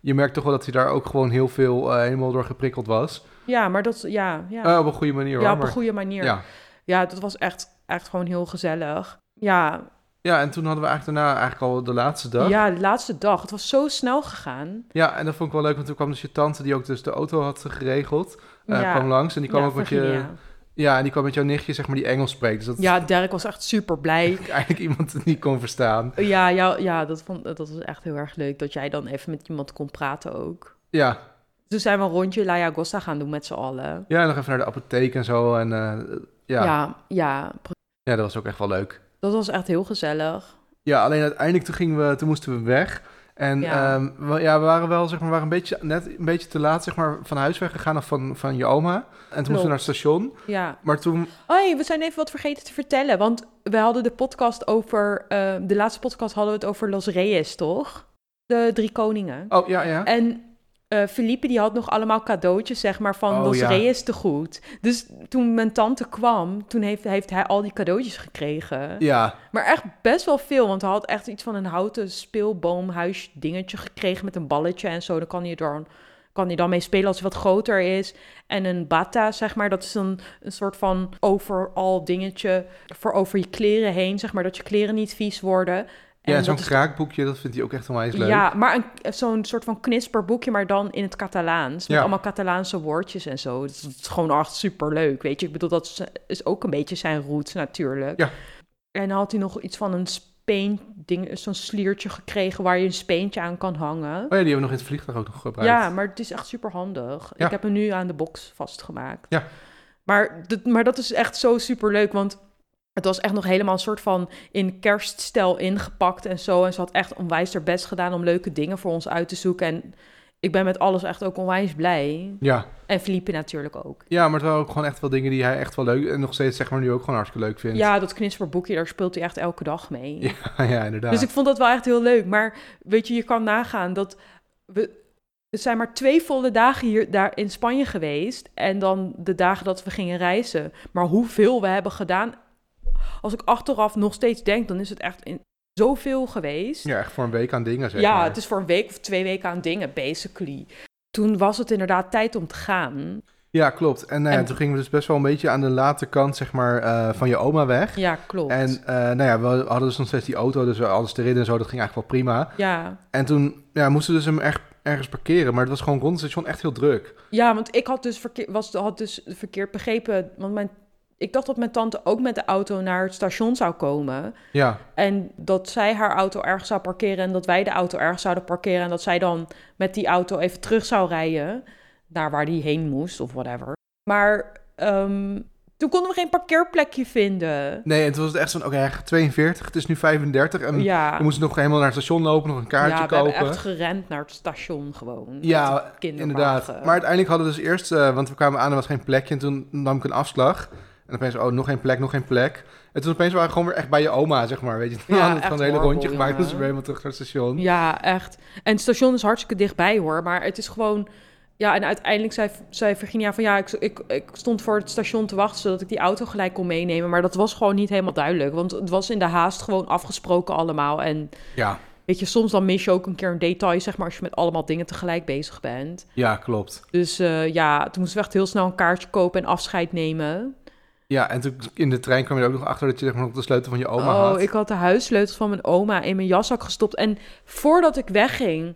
Je merkt toch wel dat hij daar ook gewoon heel veel eh, helemaal door geprikkeld was. ja, maar dat, ja, ja. Eh, op een goede manier hoor. ja, op een maar- goede manier. Ja. ja. dat was echt, echt gewoon heel gezellig. Ja, ja, en toen hadden we eigenlijk daarna eigenlijk al de laatste dag. ja, de laatste dag. Het was zo snel gegaan. Ja, en dat vond ik wel leuk, want toen kwam dus je tante, die ook dus de auto had geregeld, ja. kwam langs. En die kwam Ja, ook met je, ja, en die kwam met jouw nichtje, zeg maar, die Engels spreekt. Dus dat Ja, Dirk was echt super blij. (laughs) eigenlijk iemand het niet kon verstaan. Ja, ja, ja dat, vond, dat was echt heel erg leuk dat jij dan even met iemand kon praten ook. Ja, Toen zijn we een rondje La Llagosta gaan doen met z'n allen. ja, en nog even naar de apotheek en zo. En eh, ja. ja. Ja, ja, dat was ook echt wel leuk. Dat was echt heel gezellig. Ja, alleen uiteindelijk toen, gingen we, toen moesten we weg. En Ja. ja. we, ja, we waren wel, zeg maar, waren een beetje, net een beetje te laat, zeg maar, van huis weggegaan of van, van je oma. En toen moesten we naar het station. Ja. Maar toen, we zijn even wat vergeten te vertellen. Want we hadden de podcast over... eh, de laatste podcast hadden we het over Los Reyes, toch? De Drie Koningen. oh ja, ja. En eh Felipe die had nog allemaal cadeautjes, zeg maar, van Oh, Los ja. Reyes te goed. Dus toen mijn tante kwam, toen heeft, heeft hij al die cadeautjes gekregen. Ja, Maar echt best wel veel, want hij had echt iets van een houten speelboomhuis dingetje gekregen met een balletje en zo. Dan kan hij, er, kan hij dan mee spelen als hij wat groter is. En een bata, zeg maar, dat is een, een soort van overal dingetje voor over je kleren heen, zeg maar, dat je kleren niet vies worden. Ja dat zo'n kraakboekje, dat vindt hij ook echt onwijs leuk. Ja, maar zo'n soort van knisperboekje, maar dan in het Catalaans. Met Ja. allemaal Catalaanse woordjes en zo. Het is, gewoon echt super leuk, weet je. Ik bedoel, dat is, is ook een beetje zijn roots natuurlijk. Ja. En dan had hij nog iets van een speen, ding, zo'n sliertje gekregen waar je een speentje aan kan hangen. Oh ja, die hebben we nog in het vliegtuig ook nog gebruikt. Ja, maar het is echt super handig. Ja. Ik heb hem nu aan de box vastgemaakt. Ja. Maar, dat- maar dat is echt zo super leuk, want het was echt nog helemaal een soort van in kerststijl ingepakt en zo. En ze had echt onwijs haar best gedaan om leuke dingen voor ons uit te zoeken. En ik ben met alles echt ook onwijs blij. Ja. En Felipe natuurlijk ook. ja, maar het waren ook gewoon echt wel dingen die hij echt wel leuk... en nog steeds zeg maar nu ook gewoon hartstikke leuk vindt. Ja, dat knisperboekje, daar speelt hij echt elke dag mee. Ja, (laughs) ja, inderdaad. Dus ik vond dat wel echt heel leuk. Maar weet je, je kan nagaan dat we. Het zijn maar twee volle dagen hier daar in Spanje geweest. En dan de dagen dat we gingen reizen. Maar hoeveel we hebben gedaan. Als ik achteraf nog steeds denk, dan is het echt in zoveel geweest. Ja, echt voor een week aan dingen, zeg ja, maar. het is voor een week of twee weken aan dingen, basically. toen was het inderdaad tijd om te gaan. Ja, klopt. En, En- toen gingen we dus best wel een beetje aan de late kant, zeg maar, eh, van je oma weg. Ja, klopt. En eh, nou ja, we hadden dus nog steeds die auto, dus alles erin en zo, dat ging eigenlijk wel prima. ja. En toen ja, moesten we dus hem echt ergens parkeren, maar het was gewoon rond het station echt heel druk. ja, want ik had dus, verkeer, was, had dus verkeerd begrepen. Want mijn, ik dacht dat mijn tante ook met de auto naar het station zou komen. Ja, En dat zij haar auto ergens zou parkeren en dat wij de auto ergens zouden parkeren. En dat zij dan met die auto even terug zou rijden naar waar die heen moest of whatever. Maar ehm, toen konden we geen parkeerplekje vinden. nee, en toen was het echt zo'n, oké, 42, het is nu 35 en ja, we moesten nog helemaal naar het station lopen, nog een kaartje ja we kopen. hebben echt gerend naar het station gewoon. Ja. Inderdaad. Maar uiteindelijk hadden we dus eerst, eh, want we kwamen aan, er was geen plekje. En toen nam ik een afslag. En opeens, oh, nog geen plek, nog geen plek. En toen opeens waren we gewoon weer echt bij je oma, zeg maar. Weet je, (laughs) Ja, hadden gewoon een hele horrible, rondje gemaakt. Dus we weer helemaal terug naar het station. Ja, echt. En het station is hartstikke dichtbij hoor. Maar het is gewoon. Ja, en uiteindelijk zei, zei Virginia van ja, ik, ik, ik stond voor het station te wachten zodat ik die auto gelijk kon meenemen. Maar dat was gewoon niet helemaal duidelijk. Want het was in de haast gewoon afgesproken allemaal. En Ja, weet je, soms dan mis je ook een keer een detail, zeg maar, als je met allemaal dingen tegelijk bezig bent. ja, klopt. Dus eh, ja, toen moesten we echt heel snel een kaartje kopen en afscheid nemen. Ja, en toen in de trein kwam je er ook nog achter dat je zeg maar, nog de sleutel van je oma oh, had. ik had de huissleutels van mijn oma in mijn jaszak gestopt. En voordat ik wegging,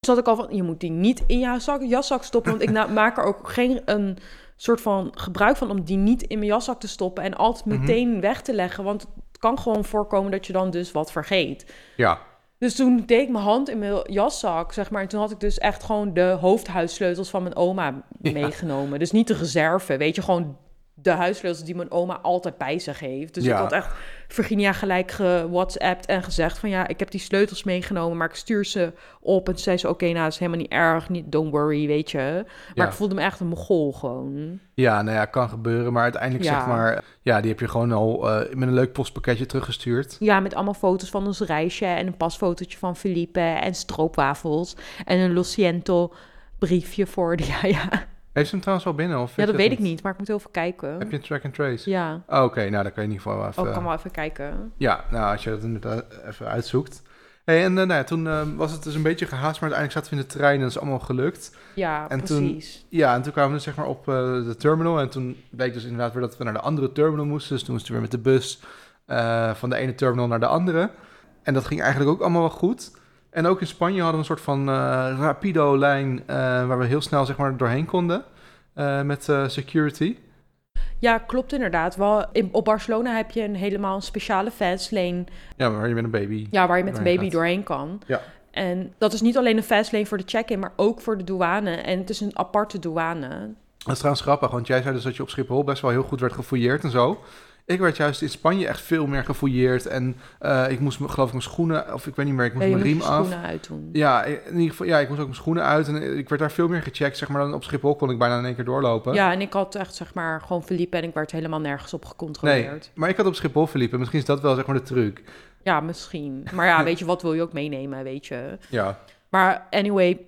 zat ik al van... je moet die niet in je zak, jaszak stoppen... want ik na- (laughs) maak er ook geen een soort van gebruik van... om die niet in mijn jaszak te stoppen... en altijd Mhm. meteen weg te leggen. Want het kan gewoon voorkomen dat je dan dus wat vergeet. Ja, Dus toen deed ik mijn hand in mijn jaszak, zeg maar. En toen had ik dus echt gewoon de hoofdhuissleutels van mijn oma Ja. meegenomen. Dus niet de reserve, weet je, gewoon de huissleutels die mijn oma altijd bij zich heeft. Dus Ja. ik had echt Virginia gelijk gewhatsappt en gezegd van ja, ik heb die sleutels meegenomen, maar ik stuur ze op. En toen zei ze, oké, nou, dat is helemaal niet erg, niet, don't worry, weet je. Maar Ja. ik voelde me echt een mogol gewoon. ja, nou ja, kan gebeuren. Maar uiteindelijk Ja. zeg maar, ja, die heb je gewoon al eh, met een leuk postpakketje teruggestuurd. Ja, met allemaal foto's van ons reisje en een pasfotootje van Felipe en stroopwafels en een Lo Siento briefje voor de, (laughs) ja, ja. Heeft ze hem trouwens al binnen? Of Ja, dat weet ik niet, maar ik moet heel even kijken. Heb je een track and trace? Ja, Oh, Oké, nou dan kan je in ieder geval wel even... Oh, kan wel even kijken. Ja, nou, als je dat inderdaad even uitzoekt. Hey, en eh, nou ja, toen eh, was het dus een beetje gehaast, maar uiteindelijk zaten we in de trein en dat is allemaal gelukt. Ja, En toen- precies. Ja, en toen kwamen we dus zeg maar op eh, de terminal en toen bleek dus inderdaad weer dat we naar de andere terminal moesten. Dus toen moesten we weer met de bus van de ene terminal naar de andere. En dat ging eigenlijk ook allemaal wel goed. En ook in Spanje hadden we een soort van eh, rapido-lijn eh, waar we heel snel zeg maar doorheen konden eh, met security. Ja, klopt inderdaad. Wel, in, op Barcelona heb je een helemaal een speciale fastlane. Ja, waar je met een baby. Ja, waar je met een baby gaat. doorheen kan. Ja. En dat is niet alleen een fastlane voor de check-in, maar ook voor de douane. En het is een aparte douane. Dat is trouwens grappig, want jij zei dus dat je op Schiphol best wel heel goed werd gefouilleerd en zo. Ik werd juist in Spanje echt veel meer gefouilleerd en eh, ik moest geloof ik mijn schoenen, of ik weet niet meer, ik moest Ja, mijn riem af. schoenen uitdoen. Ja, in ieder geval, ja, ik moest ook mijn schoenen uit en ik werd daar veel meer gecheckt, zeg maar, dan op Schiphol kon ik bijna in één keer doorlopen. Ja, en ik had echt zeg maar gewoon Philippe en ik werd helemaal nergens op nee, gecontroleerd. maar ik had op Schiphol verliepen, misschien is dat wel zeg maar de truc. Ja, misschien. Maar ja, weet je, wat wil je ook meenemen, weet je. Ja, Maar anyway,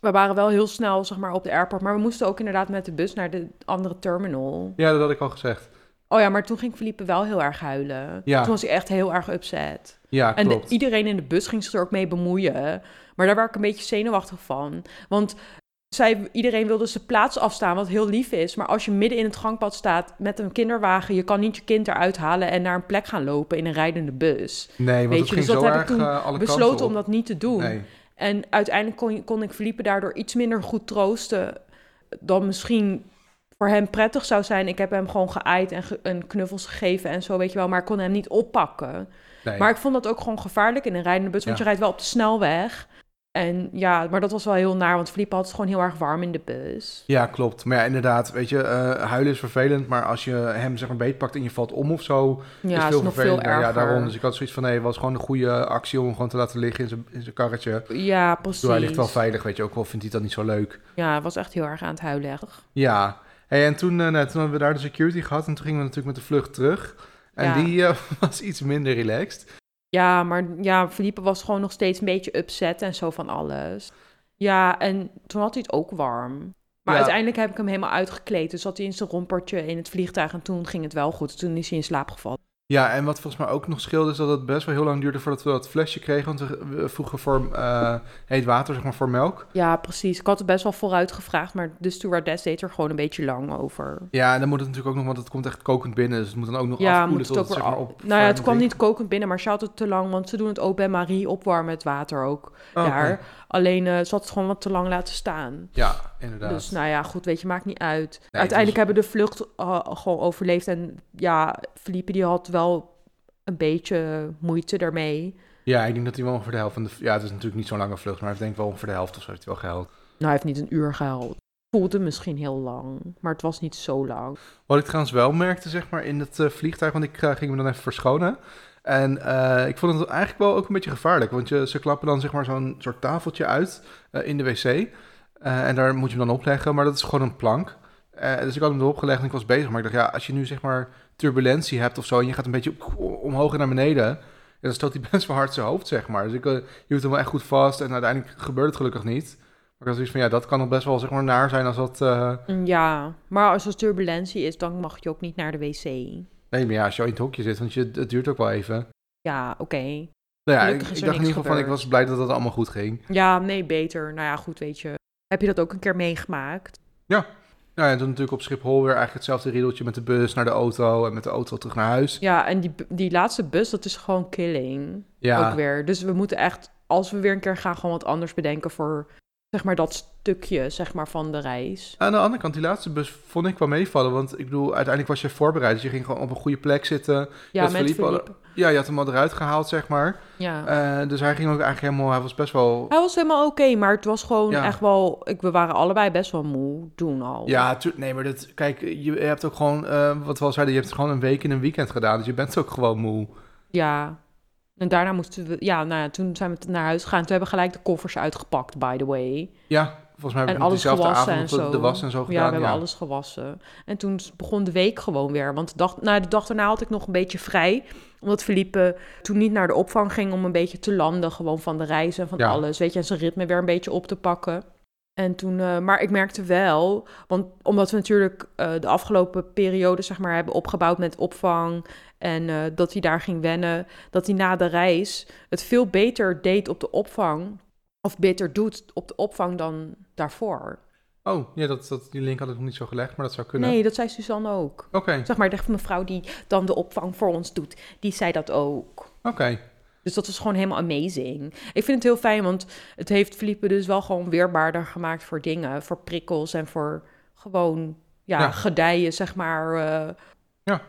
we waren wel heel snel zeg maar op de airport. Maar we moesten ook inderdaad met de bus naar de andere terminal. ja dat had ik al gezegd. Oh ja, maar toen ging Philippe wel heel erg huilen. Ja. Toen was hij echt heel erg upset. Ja, En de- klopt. iedereen in de bus ging zich er ook mee bemoeien. Maar daar werd ik een beetje zenuwachtig van. Want zij, iedereen wilde zijn plaats afstaan, wat heel lief is. Maar als je midden in het gangpad staat met een kinderwagen... je kan niet je kind eruit halen en naar een plek gaan lopen in een rijdende bus. nee, want weet het je, ging dus dat zo heb ik erg toen eh, Besloten om dat niet te doen. Nee, En uiteindelijk kon, kon ik Philippe daardoor iets minder goed troosten... dan misschien voor hem prettig zou zijn. Ik heb hem gewoon geaaid en, ge- en knuffels gegeven en zo, weet je wel. Maar ik kon hem niet oppakken. nee. Maar ik vond dat ook gewoon gevaarlijk in een rijdende bus, want Ja. je rijdt wel op de snelweg. En ja, maar dat was wel heel naar, want Philippe had het gewoon heel erg warm in de bus. Ja, klopt. Maar ja, inderdaad, weet je, eh, huilen is vervelend, maar als je hem zeg maar beetpakt en je valt om of zo, Ja, is het veel is veel. Ja, daarom. Dus ik had zoiets van, nee, was gewoon een goede actie om hem gewoon te laten liggen in zijn, in zijn karretje. Ja, precies. Doe, hij ligt wel veilig, weet je, ook wel vindt hij dat niet zo leuk. Ja, was echt heel erg aan het huilen. Ja, hey, en toen, eh, nou, toen hebben we daar de security gehad en toen gingen we natuurlijk met de vlucht terug. En Ja. die eh, (laughs) was iets minder relaxed. Ja, maar ja, Philippe was gewoon nog steeds een beetje upset en zo van alles. Ja, en toen had hij het ook warm. Maar Ja. uiteindelijk heb ik hem helemaal uitgekleed. Dus zat hij in zijn rompertje in het vliegtuig en toen ging het wel goed. Toen is hij in slaap gevallen. Ja, en wat volgens mij ook nog scheelde is dat het best wel heel lang duurde voordat we dat flesje kregen. Want we, vroegen voor eh, heet water, zeg maar, voor melk. Ja, precies. Ik had het best wel vooruit gevraagd, maar de stewardess deed er gewoon een beetje lang over. Ja, en dan moet het natuurlijk ook nog, want het komt echt kokend binnen. Dus het moet dan ook nog Ja, afkoelen moet het tot ook het, zeg maar, op Nou ja, het kwam niet kokend binnen, maar ze had het te lang, want ze doen het ook bij Marie opwarmen het water ook Oh, daar. Alleen eh, ze had het gewoon wat te lang laten staan. Ja, inderdaad. Dus nou ja, goed, weet je, maakt niet uit. Uiteindelijk was- hebben de vlucht eh, gewoon overleefd. En ja, Felipe die had wel een beetje moeite daarmee. Ja, ik denk dat hij wel ongeveer de helft van de... Ja, het is natuurlijk niet zo'n lange vlucht, maar heeft denk ik wel ongeveer de helft of zo heeft hij wel gehaald. Nou, hij heeft niet een uur gehaald. Voelde misschien heel lang, maar het was niet zo lang. Wat ik trouwens wel merkte, zeg maar, in het eh, vliegtuig, want ik ging me dan even verschonen. En eh, ik vond het eigenlijk wel ook een beetje gevaarlijk, want je, ze klappen dan zeg maar zo'n soort tafeltje uit eh, in de wc. Eh, en daar moet je hem dan opleggen, maar dat is gewoon een plank. Dus ik had hem erop gelegd en ik was bezig. Maar ik dacht, ja, als je nu zeg maar turbulentie hebt of zo en je gaat een beetje omhoog en naar beneden, ja, dan stoot hij (laughs) best wel hard zijn hoofd, zeg maar. Dus ik eh, hield hem wel echt goed vast en uiteindelijk gebeurde het gelukkig niet. Maar ik had zoiets van, ja, dat kan nog best wel zeg maar naar zijn als dat... Ja, maar als er turbulentie is, dan mag je ook niet naar de wc. Nee, maar ja, als je al in het hokje zit, want je, het duurt ook wel even. Ja, oké. Nou ja, ik, dacht in ieder geval van, ik was blij dat het allemaal goed ging. Ja, nee, beter. Nou ja, goed, weet je. Heb je dat ook een keer meegemaakt? Nou ja, en toen natuurlijk op Schiphol weer eigenlijk hetzelfde riedeltje met de bus naar de auto en met de auto terug naar huis. Ja, en die, die laatste bus, dat is gewoon killing. Ja, Ook weer. Dus we moeten echt, als we weer een keer gaan, gewoon wat anders bedenken voor, zeg maar, dat stukje, zeg maar, van de reis. aan de andere kant, die laatste bus vond ik wel meevallen, want ik bedoel, uiteindelijk was je voorbereid. Dus je ging gewoon op een goede plek zitten. Ja, met Philippe. Ja, je had hem al eruit gehaald, zeg maar. Ja. Eh, dus hij ging ook eigenlijk helemaal, hij was best wel... Hij was helemaal oké, maar het was gewoon Ja. echt wel... Ik, we waren allebei best wel moe toen al. Ja, nee, maar dat, kijk, je hebt ook gewoon, eh, wat we al zeiden, je hebt gewoon een week in een weekend gedaan. Dus je bent ook gewoon moe. Ja. En daarna moesten we... Ja, nou ja, toen zijn we naar huis gegaan. Toen hebben we gelijk de koffers uitgepakt, by the way. Ja, volgens mij En hebben we gewassen avond de, was en zo gedaan. Ja, we hebben alles gewassen. En toen begon de week gewoon weer. Want de dag, nou, de dag daarna had ik nog een beetje vrij. Omdat Philippe toen niet naar de opvang ging om een beetje te landen. Gewoon van de reis en van Ja. alles. Weet je, en zijn ritme weer een beetje op te pakken. En toen, eh, maar ik merkte wel, want omdat we natuurlijk eh, de afgelopen periode zeg maar hebben opgebouwd met opvang en eh, dat hij daar ging wennen, dat hij na de reis het veel beter deed op de opvang of beter doet op de opvang dan daarvoor. Oh, ja, dat, dat, die link had ik nog niet zo gelegd, maar dat zou kunnen. Nee, dat zei Suzanne ook. Oké, Zeg maar, de mevrouw die dan de opvang voor ons doet, die zei dat ook. oké. Dus dat was gewoon helemaal amazing. Ik vind het heel fijn, want het heeft Philippe dus wel gewoon weerbaarder gemaakt voor dingen. Voor prikkels en voor gewoon, ja, Ja. gedijen, zeg maar. eh. Ja.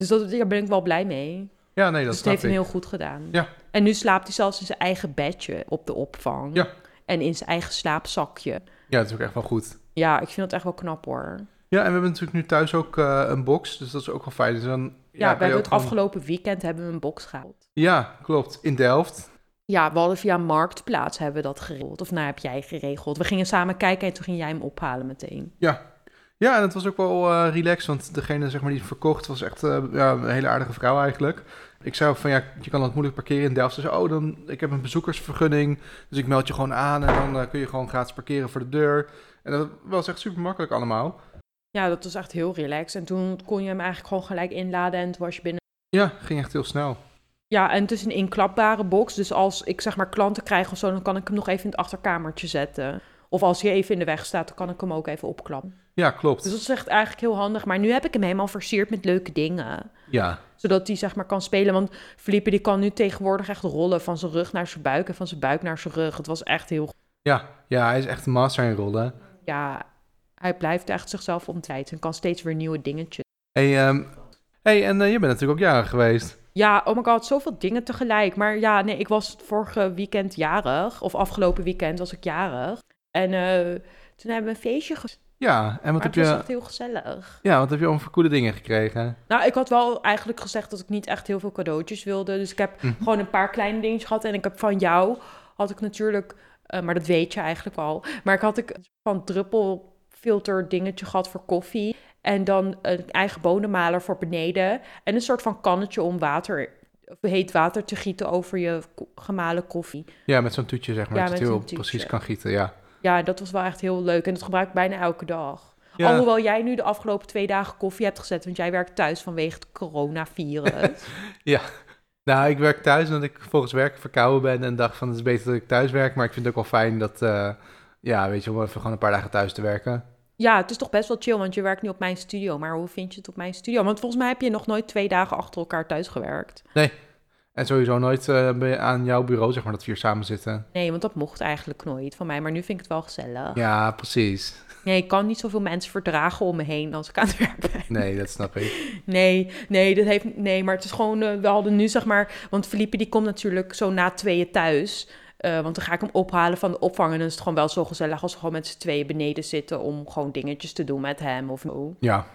Dus dat, daar ben ik wel blij mee. Ja, nee, dat dus het heeft hem heel goed gedaan. Ja. En nu slaapt hij zelfs in zijn eigen bedje op de opvang. Ja. En in zijn eigen slaapzakje. Ja, dat is ook echt wel goed. Ja, ik vind dat echt wel knap hoor. Ja, en we hebben natuurlijk nu thuis ook eh, een box, dus dat is ook wel fijn. Dus dan, Ja, kan we hebben het gewoon- afgelopen weekend hebben we een box gehaald. Ja, klopt. In Delft. Ja, we hadden via Marktplaats hebben we dat geregeld. Of nou heb jij geregeld. We gingen samen kijken en toen ging jij hem ophalen meteen. Ja, en het was ook wel eh relaxed, want degene zeg maar, die het verkocht was echt eh, ja, een hele aardige vrouw eigenlijk. Ik zei ook van, ja, je kan dat moeilijk parkeren in Delft. Ze zei, oh, dan, ik heb een bezoekersvergunning, dus ik meld je gewoon aan en dan eh, kun je gewoon gratis parkeren voor de deur. En dat was echt super makkelijk allemaal. Ja, dat was echt heel relaxed. En toen kon je hem eigenlijk gewoon gelijk inladen en toen was je binnen. Ja, ging echt heel snel. Ja, en het is een inklapbare box. Dus als ik zeg maar klanten krijg of zo, dan kan ik hem nog even in het achterkamertje zetten. Of als hij even in de weg staat, dan kan ik hem ook even opklappen. Ja, klopt. Dus dat is echt eigenlijk heel handig. Maar nu heb ik hem helemaal versierd met leuke dingen. Ja, Zodat hij zeg maar kan spelen. Want Felipe die kan nu tegenwoordig echt rollen van zijn rug naar zijn buik en van zijn buik naar zijn rug. Het was echt heel ja, ja, hij is echt een master in rollen. ja, hij blijft echt zichzelf ontwijten en kan steeds weer nieuwe dingetjes. Hey, ehm, hey en eh, je bent natuurlijk ook jarig geweest. Ja, oh my god, zoveel dingen tegelijk. Maar ja, nee, ik was vorige weekend jarig. Of afgelopen weekend was ik jarig. En eh, toen hebben we een feestje gehad. Ja, en wat heb het was je, echt heel gezellig. ja, wat heb je allemaal voor coole dingen gekregen? Nou, ik had wel eigenlijk gezegd dat ik niet echt heel veel cadeautjes wilde. Dus ik heb Mhm. gewoon een paar kleine dingetjes gehad. En ik heb van jou, had ik natuurlijk, eh, maar dat weet je eigenlijk al. Maar ik had ik van druppelfilter dingetje gehad voor koffie. En dan een eigen bonenmaler voor beneden. En een soort van kannetje om water, of heet water te gieten over je gemalen koffie. Ja, met zo'n toetje zeg maar, Ja, dat je heel precies kan gieten, ja. Ja, dat was wel echt heel leuk. En dat gebruik ik bijna elke dag. Ja. Alhoewel jij nu de afgelopen twee dagen koffie hebt gezet, want jij werkt thuis vanwege het coronavirus. (laughs) Nou, ik werk thuis omdat ik volgens werk verkouden ben en dacht van het is beter dat ik thuis werk. Maar ik vind het ook wel fijn dat, eh, ja, weet je, om even gewoon een paar dagen thuis te werken. ja, het is toch best wel chill, want je werkt nu op mijn studio. Maar hoe vind je het op mijn studio? Want volgens mij heb je nog nooit twee dagen achter elkaar thuis gewerkt. En sowieso nooit je aan jouw bureau, zeg maar, dat we hier samen zitten. Nee, want dat mocht eigenlijk nooit van mij. Maar nu vind ik het wel gezellig. Ja, precies. Nee, ik kan niet zoveel mensen verdragen om me heen als ik aan het werk ben. Nee, dat snap ik. (laughs) Nee, nee, dat heeft, nee, maar het is gewoon, eh, we hadden nu zeg maar, want Felipe die komt natuurlijk zo na tweeën thuis. Eh, want dan ga ik hem ophalen van de opvang en dan is het gewoon wel zo gezellig als we gewoon met z'n tweeën beneden zitten om gewoon dingetjes te doen met hem of zo. Ja.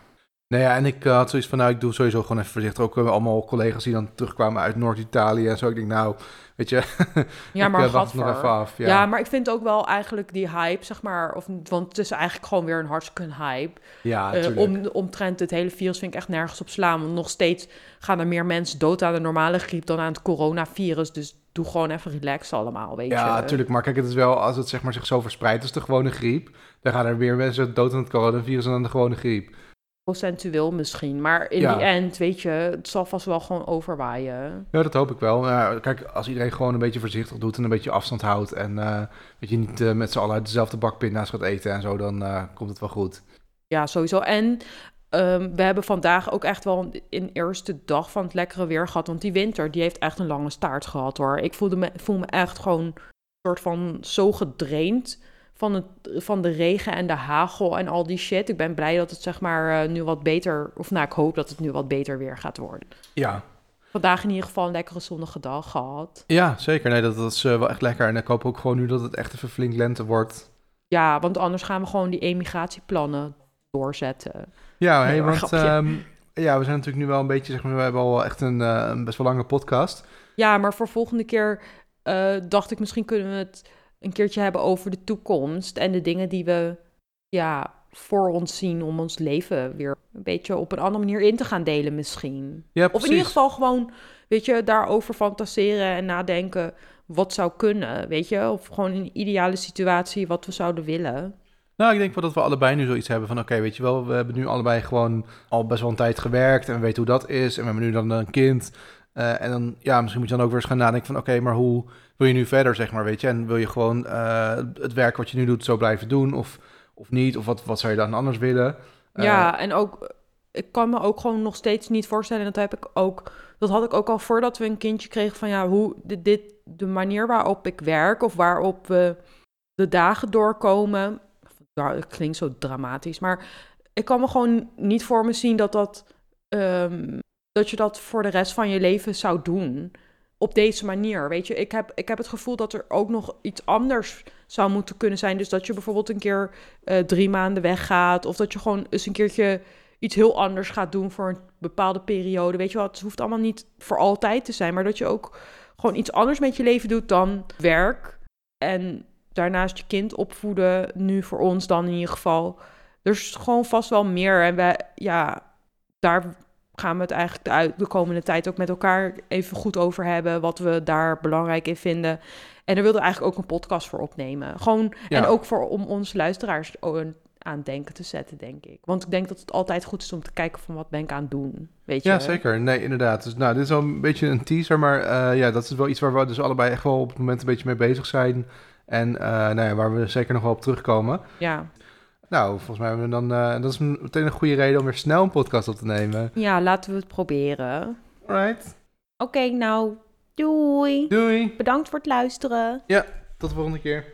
Nou ja, en ik eh, had zoiets van, nou, ik doe sowieso gewoon even voorzichtig. Ook allemaal collega's die dan terugkwamen uit Noord-Italië en zo. Ik denk, nou, weet je, (laughs) Ja, ik maar wacht nog gadver. even af. Ja, Ja. maar ik vind ook wel eigenlijk die hype, zeg maar, of, want het is eigenlijk gewoon weer een hartstikke hype. ja Eh, om, omtrent het hele virus vind ik echt nergens op slaan. Want nog steeds gaan er meer mensen dood aan de normale griep dan aan het coronavirus. Dus doe gewoon even relax allemaal, weet je. Ja, natuurlijk. Maar kijk, het is wel, als het zeg maar zich zo verspreidt als de gewone griep, dan gaan er meer mensen dood aan het coronavirus dan aan de gewone griep. Procentueel misschien. Maar in Ja. die end, weet je, het zal vast wel gewoon overwaaien. Ja, dat hoop ik wel. Ja, kijk, als iedereen gewoon een beetje voorzichtig doet en een beetje afstand houdt en eh, weet je, niet eh, met z'n allen uit dezelfde bak pinda's gaat eten en zo, dan eh, komt het wel goed. Ja, sowieso. En ehm, we hebben vandaag ook echt wel een, eerste dag van het lekkere weer gehad. Want die winter, die heeft echt een lange staart gehad hoor. Ik voelde me, voel me echt gewoon soort van zo gedraind van, het, van de regen en de hagel en al die shit. Ik ben blij dat het zeg maar eh, nu wat beter, of nou ik hoop dat het nu wat beter weer gaat worden. Ja, Vandaag in ieder geval een lekkere zonnige dag gehad. ja zeker. Nee, dat, dat is eh, wel echt lekker. En ik hoop ook gewoon nu dat het echt even flink lente wordt. Ja, want anders gaan we gewoon die emigratieplannen doorzetten. Ja, hey, want ehm, ja, we zijn natuurlijk nu wel een beetje, zeg maar, we hebben al echt een, eh, een best wel lange podcast. Ja, maar voor volgende keer dacht ik misschien kunnen we het een keertje hebben over de toekomst en de dingen die we ja, voor ons zien om ons leven weer een beetje op een andere manier in te gaan delen misschien. Ja, Of in ieder geval gewoon, weet je, daarover fantaseren en nadenken wat zou kunnen, weet je? Of gewoon een ideale situatie wat we zouden willen. Nou, ik denk wel dat we allebei nu zoiets hebben van... oké, weet je wel, we hebben nu allebei gewoon al best wel een tijd gewerkt... en we weten hoe dat is. En we hebben nu dan een kind. Eh, en dan, ja, misschien moet je dan ook weer eens gaan nadenken van... oké, maar hoe wil je nu verder, zeg maar, weet je? En wil je gewoon eh, het werk wat je nu doet zo blijven doen of, of niet? Of wat, wat zou je dan anders willen? Eh, Ja, en ook, ik kan me ook gewoon nog steeds niet voorstellen. En dat heb ik ook, dat had ik ook al voordat we een kindje kregen. Van ja, hoe dit, dit de manier waarop ik werk of waarop we de dagen doorkomen. Het klinkt zo dramatisch, maar ik kan me gewoon niet voor me zien dat dat, ehm, dat je dat voor de rest van je leven zou doen. Op deze manier, weet je. Ik heb, ik heb het gevoel dat er ook nog iets anders zou moeten kunnen zijn. Dus dat je bijvoorbeeld een keer eh, drie maanden weggaat. Of dat je gewoon eens een keertje iets heel anders gaat doen voor een bepaalde periode. Weet je wel, het hoeft allemaal niet voor altijd te zijn. Maar dat je ook gewoon iets anders met je leven doet dan werk. En daarnaast je kind opvoeden. Nu voor ons dan in ieder geval. Er is gewoon vast wel meer. En wij, ja, daar gaan we het eigenlijk de, uit- de komende tijd ook met elkaar even goed over hebben. Wat we daar belangrijk in vinden. En daar wilden we eigenlijk ook een podcast voor opnemen. Gewoon, Ja. en ook voor, om onze luisteraars aan denken te zetten, denk ik. Want ik denk dat het altijd goed is om te kijken van wat ben ik aan het doen. Weet je? Ja, zeker. Nee, inderdaad. Dus nou, dit is wel een beetje een teaser, maar eh, ja, dat is wel iets waar we dus allebei echt wel op het moment een beetje mee bezig zijn. En eh, nou ja, waar we zeker nog wel op terugkomen. Ja. Nou, volgens mij hebben we dan, eh, dat is meteen een goede reden om weer snel een podcast op te nemen. ja, laten we het proberen. Alright, Oké, nou, doei. doei. Bedankt voor het luisteren. Tot de volgende keer.